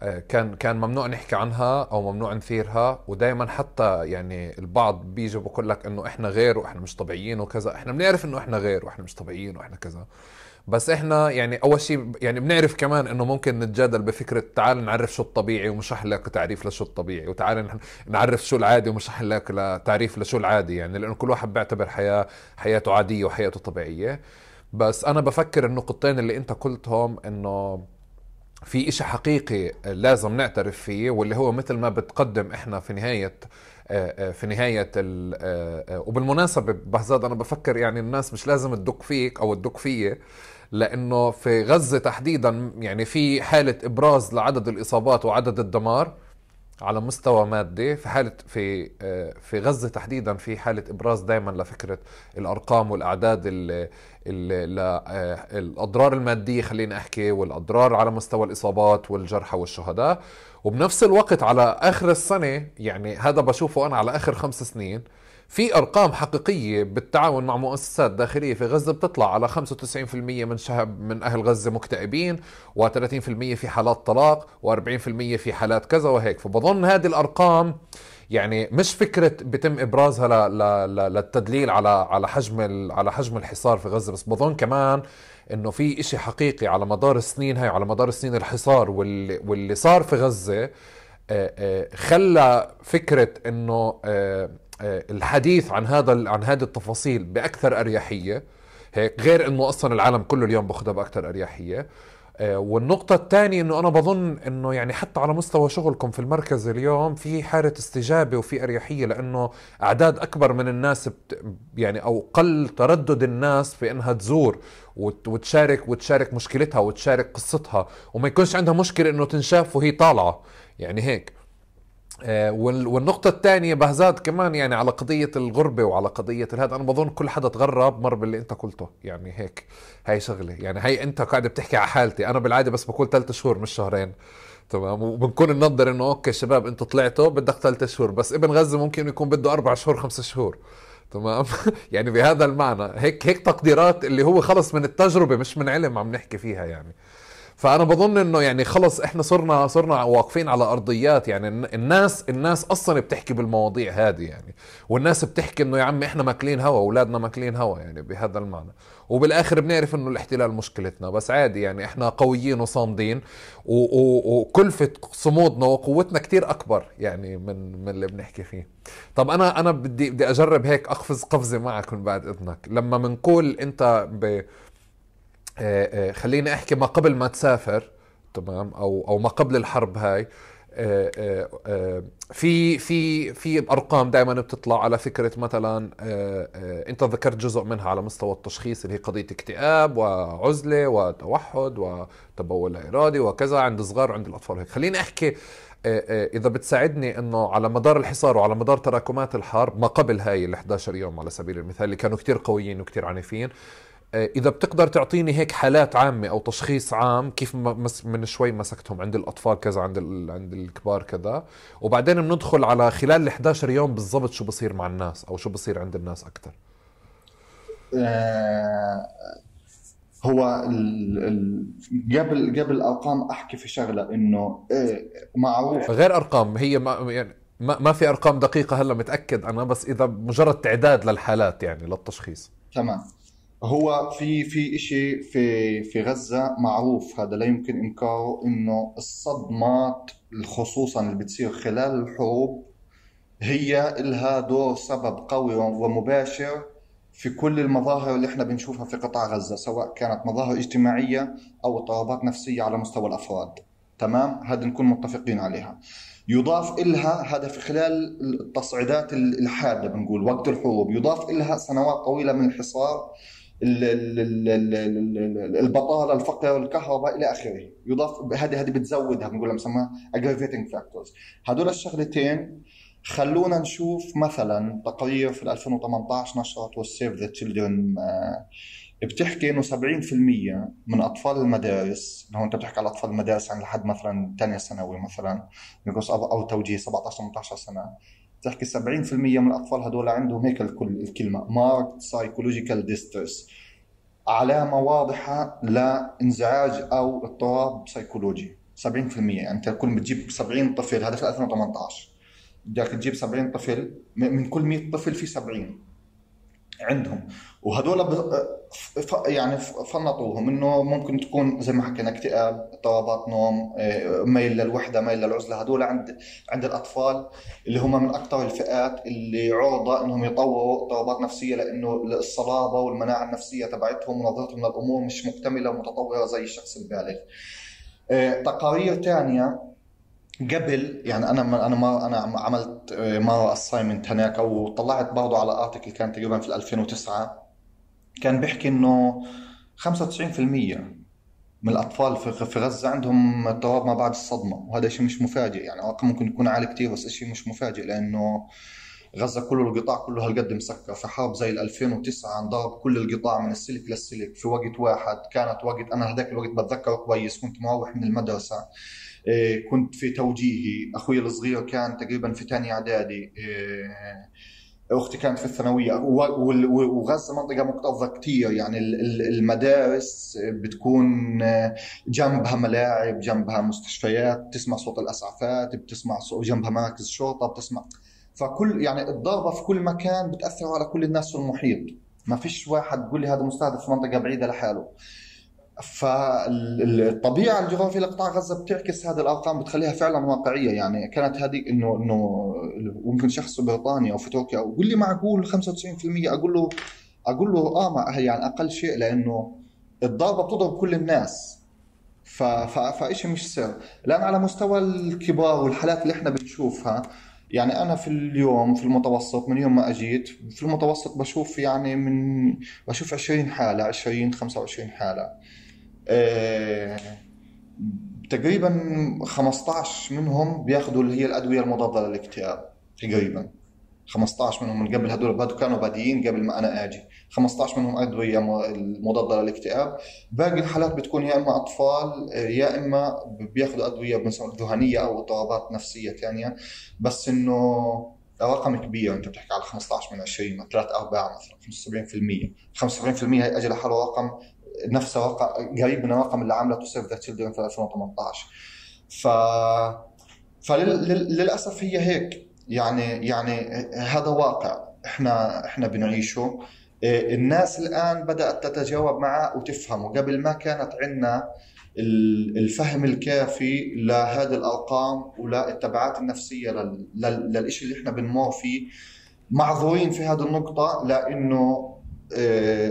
آه، كان كان ممنوع نحكي عنها أو ممنوع نثيرها. ودائما حتى يعني البعض بيجي بقول لك إنه إحنا غير وإحنا مش طبيعيين وكذا. إحنا بنعرف إنه إحنا غير وإحنا مش طبيعيين وإحنا كذا. بس إحنا يعني أول شيء يعني بنعرف كمان إنه ممكن نتجادل بفكرة تعال نعرف شو الطبيعي ومشرح لك تعريف لشو الطبيعي وتعال نعرف شو العادي ومشرح لك تعريف لشو العادي يعني لأنه كل واحد بيعتبر حياه حياته عادية وحياته طبيعية. بس أنا بفكر النقطتين اللي أنت قلتهم إنه في إشي حقيقي لازم نعترف فيه واللي هو مثل ما بتقدم إحنا في آه، في نهاية وبالمناسبة بهزاد أنا بفكر يعني الناس مش لازم تدق فيك أو تدق فيي لأنه في غزة تحديدا يعني في حالة إبراز لعدد الإصابات وعدد الدمار على مستوى مادي في حالة في في غزة تحديدا في حالة إبراز دائما لفكرة الأرقام والأعداد اللي الأضرار المادية خلينا أحكي والأضرار على مستوى الإصابات والجرحى والشهداء. وبنفس الوقت على آخر السنة يعني هذا بشوفه أنا على آخر خمس سنين في أرقام حقيقية بالتعاون مع مؤسسات داخلية في غزة بتطلع على 95% من شعب من أهل غزة مكتئبين و30% في حالات طلاق و40% في حالات كذا وهيك. فبظن هذه الأرقام يعني مش فكرة بتم إبرازها للتدليل على على حجم على حجم الحصار في غزة. بس بظن كمان إنه في إشي حقيقي على مدار السنين هاي على مدار السنين الحصار واللي, واللي صار في غزة آه، آه، خلى فكرة إنه آه، الحديث عن هذا عن هذه التفاصيل بأكثر أريحية. هيك غير إنه أصلا العالم كله اليوم بأخذها بأكثر أريحية. والنقطة الثانية إنه أنا بظن إنه يعني حتى على مستوى شغلكم في المركز اليوم في حالة استجابة وفي أريحية لأنه أعداد أكبر من الناس بت يعني أو قل تردد الناس في إنها تزور وتشارك وتشارك مشكلتها وتشارك قصتها. وما يكونش عندها مشكلة إنه تنشاف وهي طالعة. يعني هيك. آه، والنقطة الثانية بهزاد كمان يعني على قضية الغربة وعلى قضية هذا أنا بظن كل حدا تغرب مر باللي أنت قلته. يعني هيك. هاي شغلة. يعني هي أنت قاعد بتحكي على حالتي. أنا بالعادة بس بقول ثلاثة شهور مش شهرين. تمام؟ وبنكون ننظر إنه أوكي شباب أنتم طلعتوا بدك ثلاث شهور. بس ابن غزة ممكن يكون بده أربع شهور خمسة شهور. تمام؟ يعني بهذا المعنى. هيك هيك تقديرات اللي هو خلص من التجربة مش من علم عم نحكي فيها يعني. فأنا بظن إنه يعني خلص إحنا صرنا صرنا واقفين على أرضيات. يعني الناس الناس أصلا بتحكي بالمواضيع هذه يعني. والناس بتحكي إنه يا عم إحنا ماكلين هوا أولادنا ماكلين هوا يعني بهذا المعنى. وبالآخر بنعرف إنه الاحتلال مشكلتنا. بس عادي يعني إحنا قويين وصامدين. وكلفة صمودنا وقوتنا كتير أكبر يعني من من اللي بنحكي فيه. طب أنا أنا بدي بدي أجرب هيك أقفز قفزة معك من بعد إذنك. لما بنقول أنت ب خليني أحكي ما قبل ما تسافر تمام؟ أو أو ما قبل الحرب هاي. آه، في في في أرقام دائما بتطلع على فكرة مثلا أنت ذكرت جزء منها على مستوى التشخيص اللي هي قضية اكتئاب وعزلة وتوحد وتبول ارادي وكذا عند الصغار وعند الأطفال هيك. خليني أحكي إذا بتساعدني إنه على مدار الحصار وعلى مدار تراكمات الحرب ما قبل هاي ال 11 يوم على سبيل المثال اللي كانوا كتير قويين وكتير عنيفين آه، إذا بتقدر تعطيني هيك حالات عامة أو تشخيص عام كيف من شوي مسكتهم عند الأطفال كذا عند عند الكبار كذا. وبعدين بندخل على خلال ال 11 يوم بالضبط شو بصير مع الناس أو شو بصير عند الناس أكثر آه، هو قبل قبل ارقام أحكي في شغلة إنه إيه معروف. غير أرقام هي ما يعني ما, ما في أرقام دقيقة هلا متأكد أنا بس إذا مجرد تعداد للحالات يعني للتشخيص. تمام. هو في في شيء في في غزة معروف. هذا لا يمكن انكاره إنه الصدمات خصوصا اللي بتصير خلال الحروب هي لها دور سبب قوي ومباشر في كل المظاهر اللي إحنا بنشوفها في قطاع غزة سواء كانت مظاهر اجتماعية أو اضطرابات نفسية على مستوى الأفراد. تمام؟ هذا نكون متفقين عليها. يضاف إلها هذا في خلال التصعيدات الحادة بنقول وقت الحروب يضاف إلها سنوات طويلة من الحصار البطالة الفقر الكهرباء إلى آخره. يضاف هذه هذه بتزودها بنقول بنسميها aggravating factors. هدول الشغلتين خلونا نشوف مثلا تقرير في 2018 نشرته ال Save the Children بتحكي إنه 70% من أطفال المدارس لو أنت بتحكي على أطفال المدارس عن لحد مثلا ثانية ثانوي مثلا أو توجيهي 17 18 سنة. تحكي 70% من الأطفال هدول عندهم هيك الكل الكلمة marked psychological distress علامة واضحة لإنزعاج أو اضطراب سيكولوجي 70% يعني أنت كل بتجيب 70 طفل هذا في 2018 بدك تجيب 70 طفل من كل 100 طفل في 70 عندهم. وهدول يعني فنطوهم إنه ممكن تكون زي ما حكينا اكتئاب اضطرابات نوم آه، ميل للوحدة ميل للعزلة هدول عند عند الأطفال اللي هم من أكثر الفئات اللي عرضة إنهم يطوروا اضطرابات نفسية لأنه الصلابة والمناعة النفسية تبعتهم ونظرتهم للأمور مش مكتملة ومتطورة زي الشخص البالغ. آه، تقارير ثانية قبل يعني أنا أنا ما أنا عملت آه، مرة اسايمنت هناك أو طلعت برضه على ارتكل كان تقريبا في 2009 كان بيحكي إنه 95% من الأطفال في غزة عندهم اضطراب ما بعد الصدمة وهذا شيء مش مفاجئ يعني رقم ممكن يكون عالي كثير بس شيء مش مفاجئ لأنه غزة كله القطاع كله هالقد مسكر. في حرب زي 2009 انضرب كل القطاع من السلك للسلك. في وقت واحد كانت وقت أنا هذاك الوقت بتذكر كويس كنت مروح من المدرسة إيه، كنت في توجيهي. أخوي الصغير كان تقريبا في ثاني إعدادي إيه، أختي كانت في الثانوية. وغزه منطقة مكتظة كثير يعني المدارس بتكون جنبها ملاعب جنبها مستشفيات تسمع صوت الأسعافات بتسمع صوت جنبها مراكز شرطة بتسمع. فكل يعني الضربه في كل مكان بتأثر على كل الناس في المحيط. ما فيش واحد تقول لي هذا مستهدف في منطقة بعيدة لحاله. فالطبيعة الجغرافية لقطاع غزة بتعكس هذه الأرقام بتخليها فعلا واقعية. يعني كانت هذه إنه إنه ممكن شخص في بريطانيا أو في تركيا أو يقول لي معقول 95% أقول له أقول له آه ما يعني أقل شيء لأنه الضربه بتضرب كل الناس. ف... ف... فإشي مش سر. لأن على مستوى الكبار والحالات اللي إحنا بنشوفها يعني أنا في اليوم في المتوسط من يوم ما أجيت في المتوسط بشوف يعني من بشوف 20 حالة 20 25 حالة. تقريبا 15 منهم بياخذوا اللي هي الأدوية المضادة للاكتئاب تقريبا. 15 منهم من قبل هدول كانوا بادئين قبل ما أنا آجي. 15 منهم أدوية مضاده للاكتئاب. باقي الحالات بتكون يا إما أطفال يا إما بياخذوا أدوية ذهنية أو اضطرابات نفسية ثانية. بس إنه رقم كبير أنت بتحكي على 15 من 20 3 4 مثلا 75% 75% هي اجى لحاله رقم نفس رقم قريب من الرقم اللي عملته سيف ذا تشيلدرن في 2018 ف فللاسف هي هيك. يعني يعني هذا واقع إحنا إحنا بنعيشه. إيه، الناس الآن بدأت تتجاوب معه وتفهمه. قبل ما كانت عندنا الفهم الكافي لهذه الأرقام وللتبعات النفسية للشيء اللي إحنا بنمر فيه. معذورين في هذه النقطة لأنه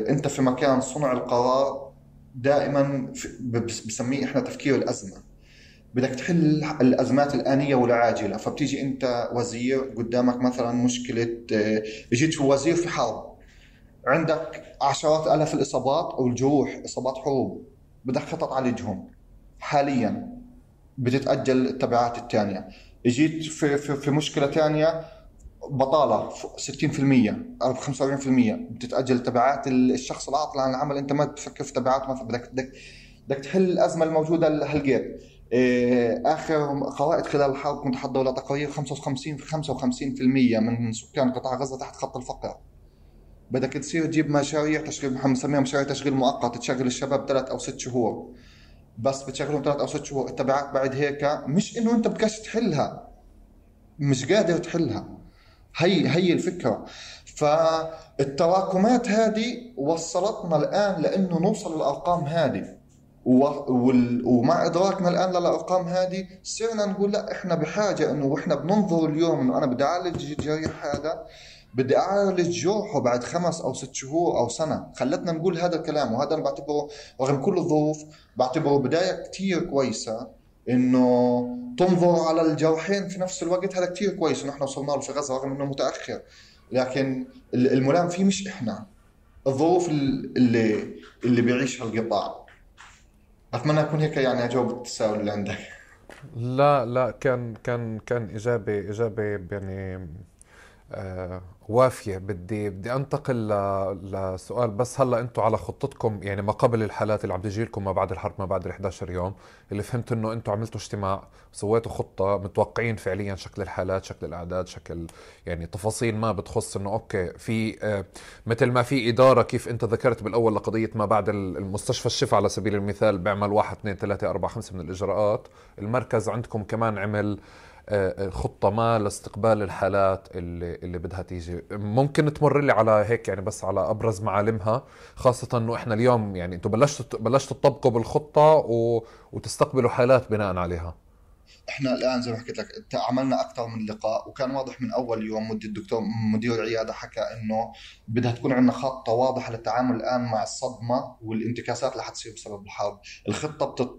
انت في مكان صنع القرار دائما بسميه إحنا تفكير الأزمة. بدك تحل الأزمات الآنية والعاجلة. فبتيجي أنت وزير قدامك مثلا مشكلة آه، جيت وزير في حرب. عندك عشرات آلاف الإصابات أو الجروح إصابات حروب. بدك خطط تعالجهم حاليا بتتأجل التبعات الثانية جيت في, في, في مشكلة ثانية بطالة 60% أو 45% بتتأجل تبعات الشخص العاطل عن العمل. أنت ما بتفكر في تبعات مثلا بدك بدك بدك تحل الأزمة الموجودة هالقد إيه، آخر قواعد خلال الحرب كنت حضروا لتقارير 55 في 55% من سكان قطاع غزة تحت خط الفقر. بدك تصير تجيب مشاريع تشغيل بنسميها مشاريع تشغيل مؤقت تشغل الشباب ثلاث أو ست شهور. بس بتشغلهم ثلاث أو ست شهور. التبعات بعد هيك مش إنه أنت بدكش تحلها مش قادر تحلها. هي هي الفكرة. فالتراكمات هذه وصلتنا الآن لأنه نوصل للأرقام هذه. ومع إدراكنا الآن للأرقام هذه صرنا نقول لا إحنا بحاجة إنه وإحنا بننظر اليوم إنه أنا بدي أعالج الجريح هذا بدي أعالج جروحه بعد خمس أو ست شهور أو سنة. خلتنا نقول هذا الكلام وهذا أنا بعتبره رغم كل الظروف بعتبره بداية كثير كويسة. إنه تنظر على الجرحين في نفس الوقت هذا كثير كويس إنه إحنا وصلنا له في غزة رغم إنه متأخر. لكن الملام فيه مش إحنا. الظروف اللي اللي بيعيشها القطاع. أتمنى اكون هيك يعني أجاوب التساؤل اللي عندك. لا لا كان كان كان اجابه إجابة يعني آه وافية. بدي بدي أنتقل لسؤال بس هلأ أنتم على خطتكم يعني ما قبل الحالات اللي عم تجي لكم ما بعد الحرب ما بعد ال 11 يوم اللي فهمت إنه أنتم عملتوا اجتماع سويتوا خطة متوقعين فعليا شكل الحالات شكل الأعداد شكل يعني تفاصيل ما بتخص إنه أوكي في آه مثل ما في إدارة كيف أنت ذكرت بالأول لقضية ما بعد المستشفى الشفا على سبيل المثال بيعمل واحد اثنين ثلاثة أربعة خمسة من الإجراءات. المركز عندكم كمان عمل خطة ما لاستقبال الحالات اللي اللي بدها تيجي. ممكن تمر لي على هيك يعني بس على أبرز معالمها خاصة إنه إحنا اليوم يعني أنتم بلشتوا بلشتوا تطبقوا بالخطة و... وتستقبلوا حالات بناء عليها. إحنا الآن زي ما حكيت لك عملنا أكثر من لقاء وكان واضح من أول يوم مدير الدكتور مدير العياده حكى إنه بدها تكون عندنا خطة واضحة للتعامل الآن مع الصدمة والانتكاسات اللي حتصير بسبب الحرب، الخطة بتت...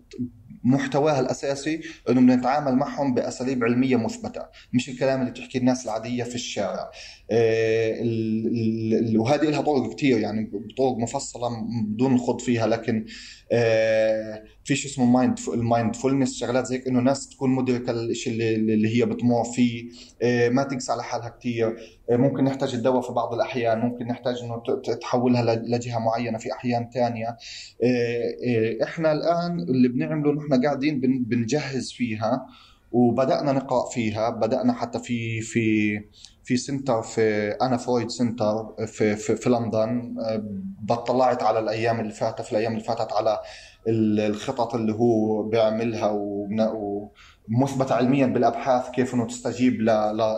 محتواها الأساسي إنه بدنا نتعامل معهم بأساليب علمية مثبتة، مش الكلام اللي بتحكي الناس العادية في الشارع. آه، وهذه لها طرق كثير يعني طرق مفصلة بدون الخوض فيها لكن في شيء اسمه mind ال mindfulness شغلات زي إنه الناس تكون مدركة الشيء اللي, اللي هي بتمر فيه. آه، ما تقسى على حالها كثير ممكن نحتاج الدواء في بعض الأحيان. ممكن نحتاج إنه تحولها لجهة معينة في أحيان ثانية إحنا الآن اللي بنعمله نحن قاعدين بنجهز فيها وبدأنا نقرأ فيها. بدأنا حتى في في في centre في Anna Freud Centre في في, في لندن بطلعت على الأيام اللي فاتت في الأيام اللي فاتت على الخطط اللي هو بيعملها ومثبتة علميا بالأبحاث كيف إنه تستجيب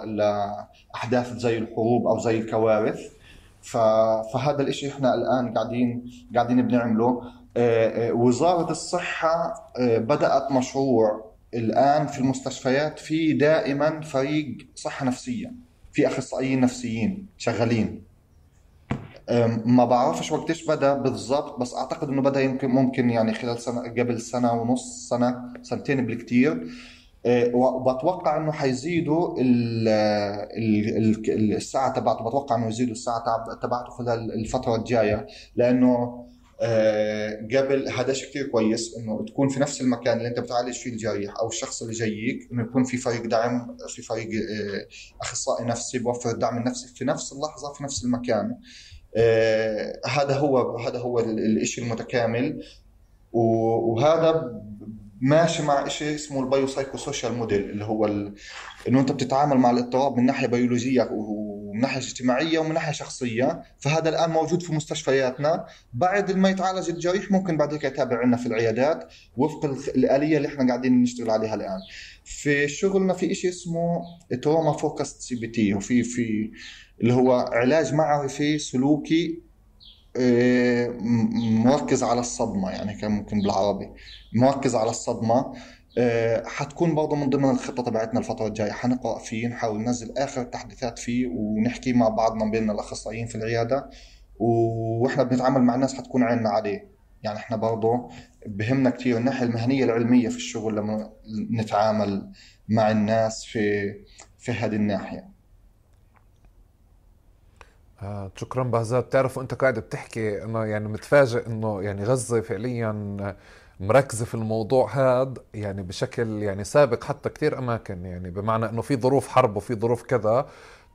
لأحداث زي الحروب أو زي الكوارث. فهذا الإشي إحنا الآن قاعدين قاعدين بنعمله. آه، آه، وزارة الصحة آه، بدأت مشروع الآن في المستشفيات في دائما فريق صحة نفسية. في أخصائيين نفسيين شغالين. ما بعرفش وقتش بدأ بالضبط بس أعتقد إنه بدأ يمكن ممكن يعني خلال سنة قبل سنة ونص سنة سنتين بالكثير أه، وبتوقع إنه حيزيدوا الساعة تبعته بتوقع إنه يزيدوا الساعة تبعته خلال الفترة الجاية لأنه قبل هذا شيء كثير كويس إنه تكون في نفس المكان اللي أنت بتعالج فيه الجريح أو الشخص اللي جايك إنه يكون في فريق دعم في فريق آه، أخصائي نفسي بوفر الدعم النفسي في نفس اللحظة في نفس المكان. آه، هذا هو هذا هو الشيء المتكامل. وهذا ماشي مع شيء اسمه ال bio-psycho-social model اللي هو إنه أنت بتتعامل مع الاضطراب من ناحية بيولوجية ومن ناحية اجتماعية ومن ناحية شخصية فهذا الآن موجود في مستشفياتنا. بعد ما يتعالج الجريح ممكن بعد هيك يتابع عندنا في العيادات وفق الآلية اللي إحنا قاعدين نشتغل عليها الآن. في شغلنا في شيء اسمه trauma focused CBT وفي في اللي هو علاج معرفي سلوكي آه، مركز على الصدمة يعني كان ممكن بالعربي. مركز على الصدمة. حتكون برضه من ضمن الخطة تبعتنا الفترة الجاية. حنقرأ فيه نحاول ننزل آخر التحديثات فيه ونحكي مع بعضنا بيننا الأخصائيين في العيادة. وإحنا بنتعامل مع الناس حتكون عيننا عليه. يعني إحنا برضه بهمنا كثير الناحية المهنية العلمية في الشغل لما نتعامل مع الناس في في هذه الناحية. آه شكرا بهزاد. بتعرف وانت قاعد بتحكي إنه يعني متفاجئ إنه يعني غزة فعليا مركزه في الموضوع هذا يعني بشكل يعني سابق حتى كثير أماكن يعني بمعنى إنه في ظروف حرب وفي ظروف كذا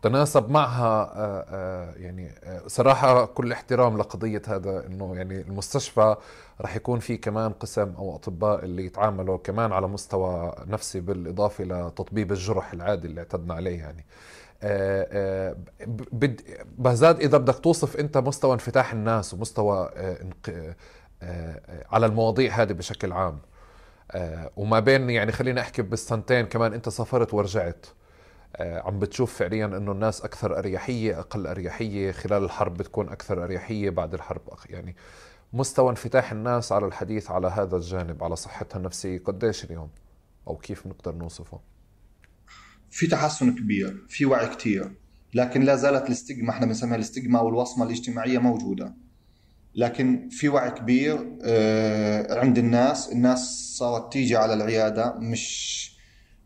تناسب معها آه، آه، يعني آه، صراحة كل احترام لقضية هذا إنه يعني المستشفى راح يكون في كمان قسم أو أطباء اللي يتعاملوا كمان على مستوى نفسي بالإضافة لتطبيب الجرح العادي اللي اعتدنا عليه يعني. بهزاد إذا بدك توصف أنت مستوى انفتاح الناس ومستوى على المواضيع هذه بشكل عام. وما بين يعني خلينا أحكي بالسنتين كمان أنت سافرت ورجعت عم بتشوف فعليا إنه الناس أكثر أريحية أقل أريحية خلال الحرب بتكون أكثر أريحية بعد الحرب يعني مستوى انفتاح الناس على الحديث على هذا الجانب على صحتها النفسية قديش اليوم؟ أو كيف نقدر نوصفه؟ في تحسن كبير في وعي كثير لكن لا زالت الاستجما إحنا بنسميها الاستجما والوصمة الاجتماعية موجودة. لكن في وعي كبير آه، عند الناس. الناس صارت تيجي على العيادة مش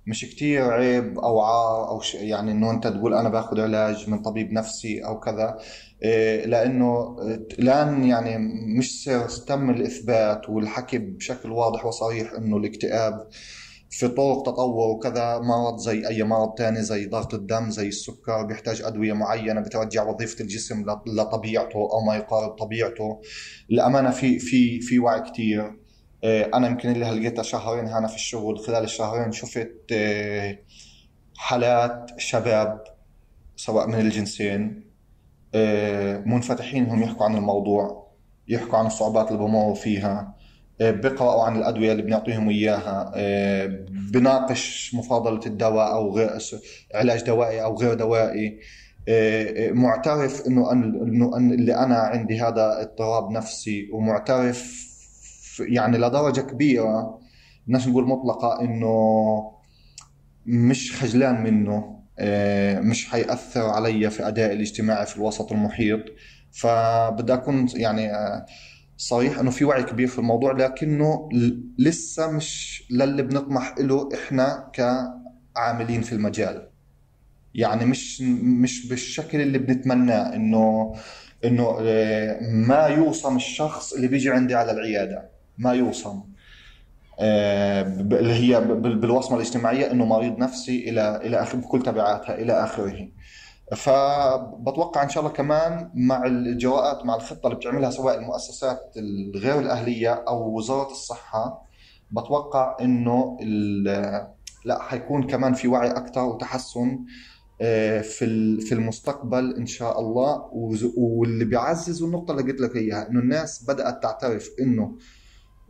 مش كتير عيب أو عار أو ش... يعني إنه أنت تقول أنا باخذ علاج من طبيب نفسي أو كذا. آه، لأنه الآن يعني مش تم الإثبات والحكي بشكل واضح وصريح إنه الاكتئاب في طرق تطور وكذا مرض زي أي مرض تاني زي ضغط الدم زي السكر بيحتاج أدوية معينة بترجع وظيفة الجسم لطبيعته أو ما يقارب طبيعته. الامانه في في في وعي كثير آه، أنا يمكن اللي هلقيتها شهرين هنا في الشغل. خلال الشهرين شفت آه، حالات شباب سواء من الجنسين آه، منفتحين انهم يحكوا عن الموضوع يحكوا عن الصعوبات اللي بمروا فيها. آه، بيقرأوا عن الأدوية اللي بنعطيهم إياها آه، بناقش مفاضلة الدواء أو غير علاج دوائي أو غير دوائي. آه، معترف إنه إنه اللي أنا عندي هذا اضطراب نفسي ومعترف يعني لدرجة كبيرة بدناش نقول مطلقة إنه مش خجلان منه مش حيأثر علي في أدائي الاجتماعي في الوسط المحيط. فبدي أكون يعني صحيح إنه في وعي كبير في الموضوع لكنه لسه مش للي بنطمح له إحنا كعاملين في المجال. يعني مش مش بالشكل اللي بنتمناه إنه إنه آه، ما يوصم الشخص اللي بيجي عندي على العيادة. ما يوصم. آه، اللي هي بالوصمة الاجتماعية إنه مريض نفسي إلى إلى اخر بكل تبعاتها إلى آخره. فبتوقع إن شاء الله كمان مع الإجراءات مع الخطة اللي بتعملها سواء المؤسسات الغير الأهلية أو وزارة الصحة بتوقع إنه لا حيكون كمان في وعي أكثر وتحسن آه، في في المستقبل إن شاء الله. واللي بيعزز النقطة اللي قلت لك إياها إنه الناس بدأت تعترف إنه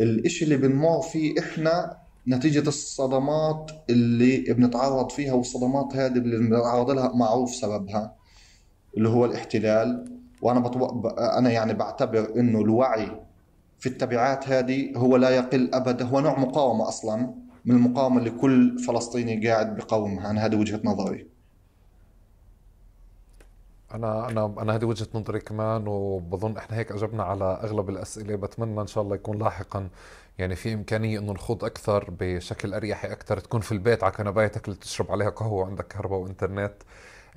الإشي اللي بنمر فيه إحنا نتيجة الصدمات اللي بنتعرض فيها والصدمات هذه اللي بنتعرض لها معروف سببها اللي هو الاحتلال. وأنا بطو... أنا يعني بعتبر إنه الوعي في التبعات هذه هو لا يقل أبدا هو نوع مقاومة أصلا من المقاومة اللي كل فلسطيني قاعد بقاومها. أنا هذه وجهة نظري. أنا أنا أنا هذه وجهة نظري كمان وبظن إحنا هيك أجبنا على أغلب الأسئلة. بتمنى إن شاء الله يكون لاحقا يعني في إمكانية إنه نخوض أكثر بشكل أريحي أكثر تكون في البيت على كنبايتك اللي تشرب عليها قهوة وعندك كهرباء وإنترنت.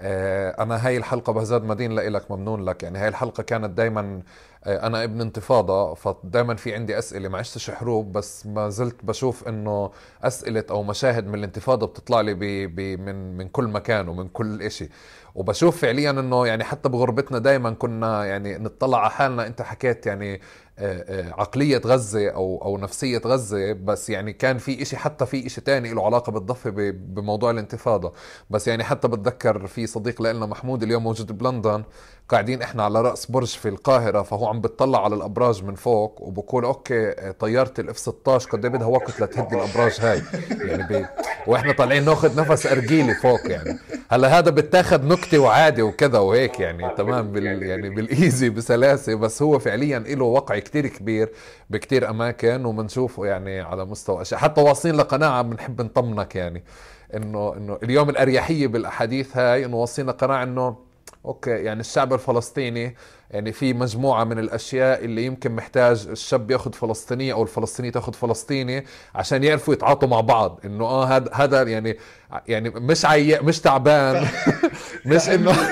آه، أنا هاي الحلقة بهزاد مدين لإلك ممنون لك. يعني هاي الحلقة كانت دايما آه، أنا ابن انتفاضة فدائما في عندي أسئلة ما عشتش حروب بس ما زلت بشوف إنه أسئلة أو مشاهد من الانتفاضة بتطلع لي بي بي من من كل مكان ومن كل إشي. وبشوف فعليا إنه يعني حتى بغربتنا دائما كنا يعني نطلع على حالنا أنت حكيت يعني عقلية غزة أو أو نفسية غزة بس يعني كان في إشي حتى في إشي تاني له علاقة بالضفة بموضوع الانتفاضة. بس يعني حتى بتذكر في صديق لنا محمود اليوم موجود بلندن قاعدين إحنا على رأس برج في القاهرة فهو عم بتطلع على الأبراج من فوق وبقول okay طيارة ال F 16 قد إيه بدها وقت لتهدي الأبراج هاي. يعني بي وإحنا طالعين ناخذ نفس أرجيلي فوق يعني. هلأ هذا بتاخذ نكتة وعادي وكذا وهيك يعني تمام بال يعني بال easy بسلاسة. بس هو فعليا له وقع كتير كبير بكتير أماكن وبنشوفه يعني على مستوى أشياء. حتى واصلين لقناعة بنحب نطمنك يعني انه إنه اليوم الأريحية بالأحاديث هاي إنه واصلين لقناعة إنه okay يعني الشعب الفلسطيني يعني في مجموعة من الأشياء اللي يمكن محتاج الشاب ياخذ فلسطينيه أو الفلسطيني تاخذ فلسطيني عشان يعرفوا يتعاطوا مع بعض. إنه آه هذا هذا يعني يعني مش عي مش تعبان. مش انه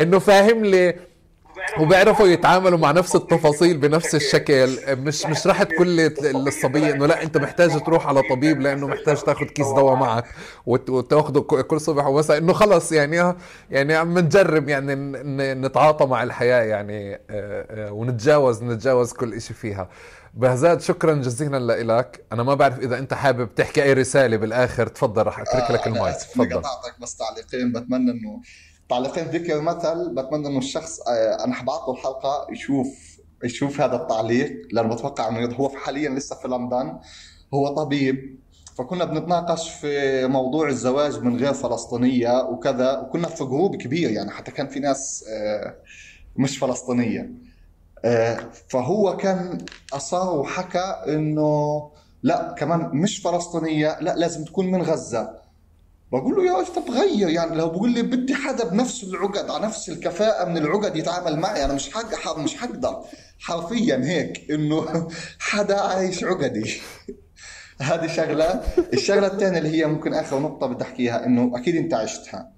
إنه فاهم لي وبيعرفوا يتعاملوا مع نفس التفاصيل بنفس الشكل. مش مش راح تقول للصبية إنه لا أنت محتاج تروح على طبيب لأنه محتاج تاخذ كيس دواء معك وتاخذه كل صبح ومساء. إنه خلص يعني يعني عم نجرب يعني نتعاطى مع الحياة يعني آه، آه، ونتجاوز نتجاوز كل شيء فيها. بهزاد شكرا جزيلا لك أنا ما بعرف إذا أنت حابب تحكي أي رسالة بالآخر. تفضل رح أترك لك المايك. تفضل. بس تعليقين. بتمنى إنه تعليقين ذكر مثل بتمنى إنه الشخص آه، أنا حبعته الحلقة يشوف يشوف هذا التعليق لأنه بتوقع إنه هو حاليا لسه في لندن هو طبيب. فكنا بنتناقش في موضوع الزواج من غير فلسطينية وكذا وكنا في جروب كبير يعني حتى كان في ناس آه، مش فلسطينية. آه، فهو كان أصر وحكى إنه لا كمان مش فلسطينية لا لازم تكون من غزة. بقول له يا طب غير يعني لو بقول لي بدي حدا بنفس العقد على نفس الكفاءة من العقد يتعامل معي أنا مش حق مش حقدر. حرفيا هيك إنه حدا عايش عقدي. هذه شغلة. الشغلة الثانية اللي هي ممكن آخر نقطة بدي أحكيها إنه أكيد أنت عشتها.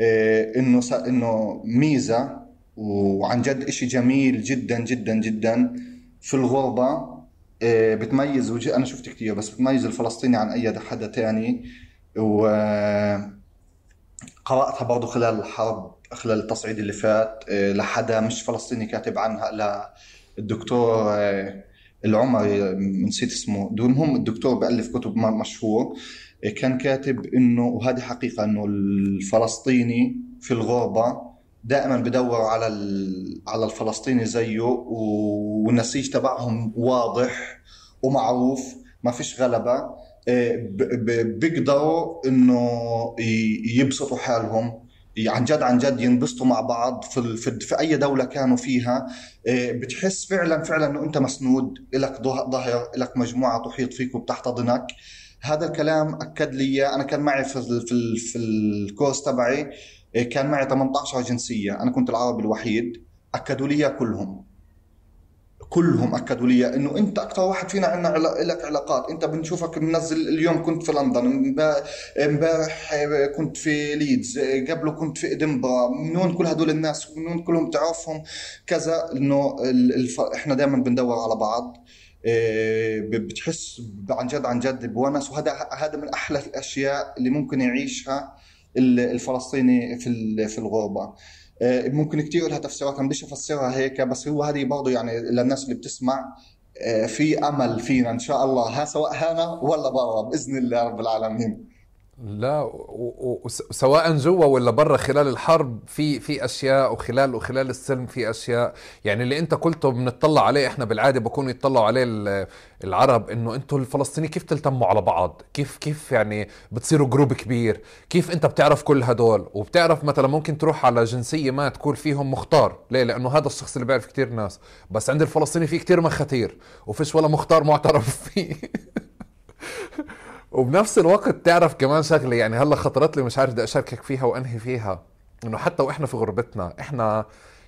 إيه إنه إنه ميزة وعن جد إشي جميل جدا جدا جدا. في الغربة إيه بتميز وجه أنا شفت كثير بس بتميز الفلسطيني عن أي حدا تاني. وقرأتها برضو خلال الحرب خلال التصعيد اللي فات آه، لحدا مش فلسطيني كاتب عنها للدكتور آه، العمري نسيت اسمه المهم الدكتور بألف كتب مشهور آه، كان كاتب إنه وهذه حقيقة إنه الفلسطيني في الغربة دائما بدور على على الفلسطيني زيه والنسيج تبعهم واضح ومعروف ما فيش غلبة. بيقدروا إنه يبسطوا حالهم. عن جد عن جد ينبسطوا مع بعض في, في, أي دولة كانوا فيها. إيه، بتحس فعلا فعلا إنه أنت مسنود لك ظهر لك مجموعة تحيط فيك وبتحتضنك هذا الكلام أكد لي أنا كان معي في في, في الكورس تبعي إيه، كان معي 18 جنسية. أنا كنت العربي الوحيد. أكدوا لي كلهم. كلهم أكدوا لي إنه أنت أكثر واحد فينا عندنا لك علاقات. أنت بنشوفك منزل اليوم كنت في لندن إمبارح كنت في ليدز قبله كنت في ادنبرا من وين كل هدول الناس؟ من وين كلهم تعرفهم؟ كذا إنه الف... إحنا دائما بندور على بعض. إيه، بتحس عن جد عن جد بونس. وهذا هذا من أحلى الأشياء اللي ممكن يعيشها الفلسطيني في في الغربة. ممكن كثير لها تفسيرات أنا بديش افسرها هيك بس هو هذه برضه يعني للناس اللي بتسمع آه، في أمل فينا إن شاء الله ها سواء هنا ولا برا بإذن الله رب العالمين. لا وسواء جوا ولا برا خلال الحرب في في أشياء وخلال وخلال السلم في أشياء. يعني اللي أنت قلته بنطلع عليه إحنا بالعادة بكونوا يطلعوا عليه العرب إنه أنتم الفلسطينيين كيف تلتموا على بعض؟ كيف كيف يعني بتصيروا جروب كبير؟ كيف أنت بتعرف كل هدول؟ وبتعرف مثلا ممكن تروح على جنسية ما تكون فيهم مختار. ليه؟ لأنه هذا الشخص اللي بيعرف كثير ناس. بس عند الفلسطيني في كثير مخاتير وفيش ولا مختار معترف فيه. وبنفس الوقت تعرف كمان شغلة يعني هلا خطرت لي مش عارف بدي أشاركك فيها وأنهي فيها. إنه حتى وإحنا في غربتنا إحنا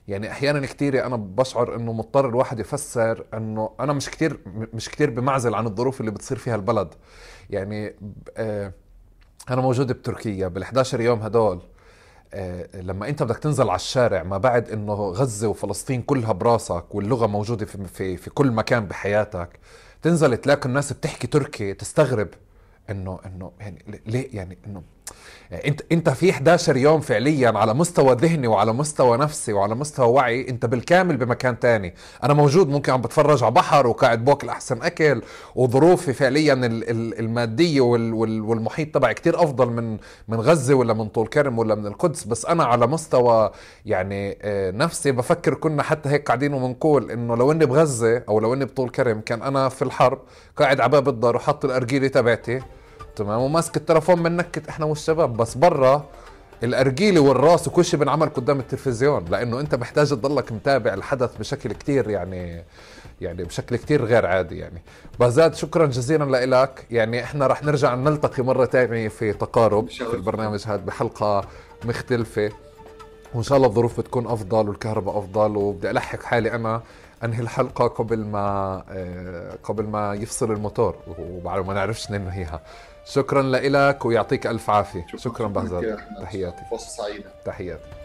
يعني أحيانا كثير أنا بشعر إنه مضطر الواحد يفسر إنه أنا مش كثير مش كثير بمعزل عن الظروف اللي بتصير فيها البلد. يعني آه أنا موجود بتركيا بال11 يوم هدول. آه، لما أنت بدك تنزل على الشارع ما بعد إنه غزة وفلسطين كلها براسك واللغة موجودة في في في كل مكان بحياتك تنزل تلاقي الناس بتحكي تركي تستغرب. إنه إنه يعني ليه يعني إنه انت انت في 11 يوم فعليا على مستوى ذهني وعلى مستوى نفسي وعلى مستوى وعي انت بالكامل بمكان تاني. أنا موجود ممكن عم بتفرج على بحر وقاعد باكل أحسن أكل وظروفي فعليا المادية والمحيط تبعي كتير أفضل من من غزة ولا من طول كرم ولا من القدس. بس أنا على مستوى يعني آه، نفسي بفكر كنا حتى هيك قاعدين وبنقول إنه لو إني بغزة أو لو إني بطول كرم كان أنا في الحرب قاعد على باب الدار وحط الأرجيلة تبعتي. تمام؟ وماسك التلفون بنكت إحنا والشباب بس برا الارجيله والراس وكل شيء بنعمل قدام التلفزيون. لأنه أنت محتاج تضلك متابع الحدث بشكل كتير يعني يعني بشكل كتير غير عادي يعني. بازاد شكرا جزيلا لك يعني إحنا رح نرجع نلتقي مرة تانية في تقارب في البرنامج هذا بحلقة مختلفة. وإن شاء الله الظروف بتكون أفضل والكهرباء أفضل. وبدي ألحق حالي أنا أنهي الحلقة قبل ما آه، قبل ما يفصل الموتور. وبعد ما نعرفش ننهيها. شكرا لك ويعطيك ألف عافية. شكرا, شكرا بهزاد. تحياتي. فرصة سعيدة. تحياتي.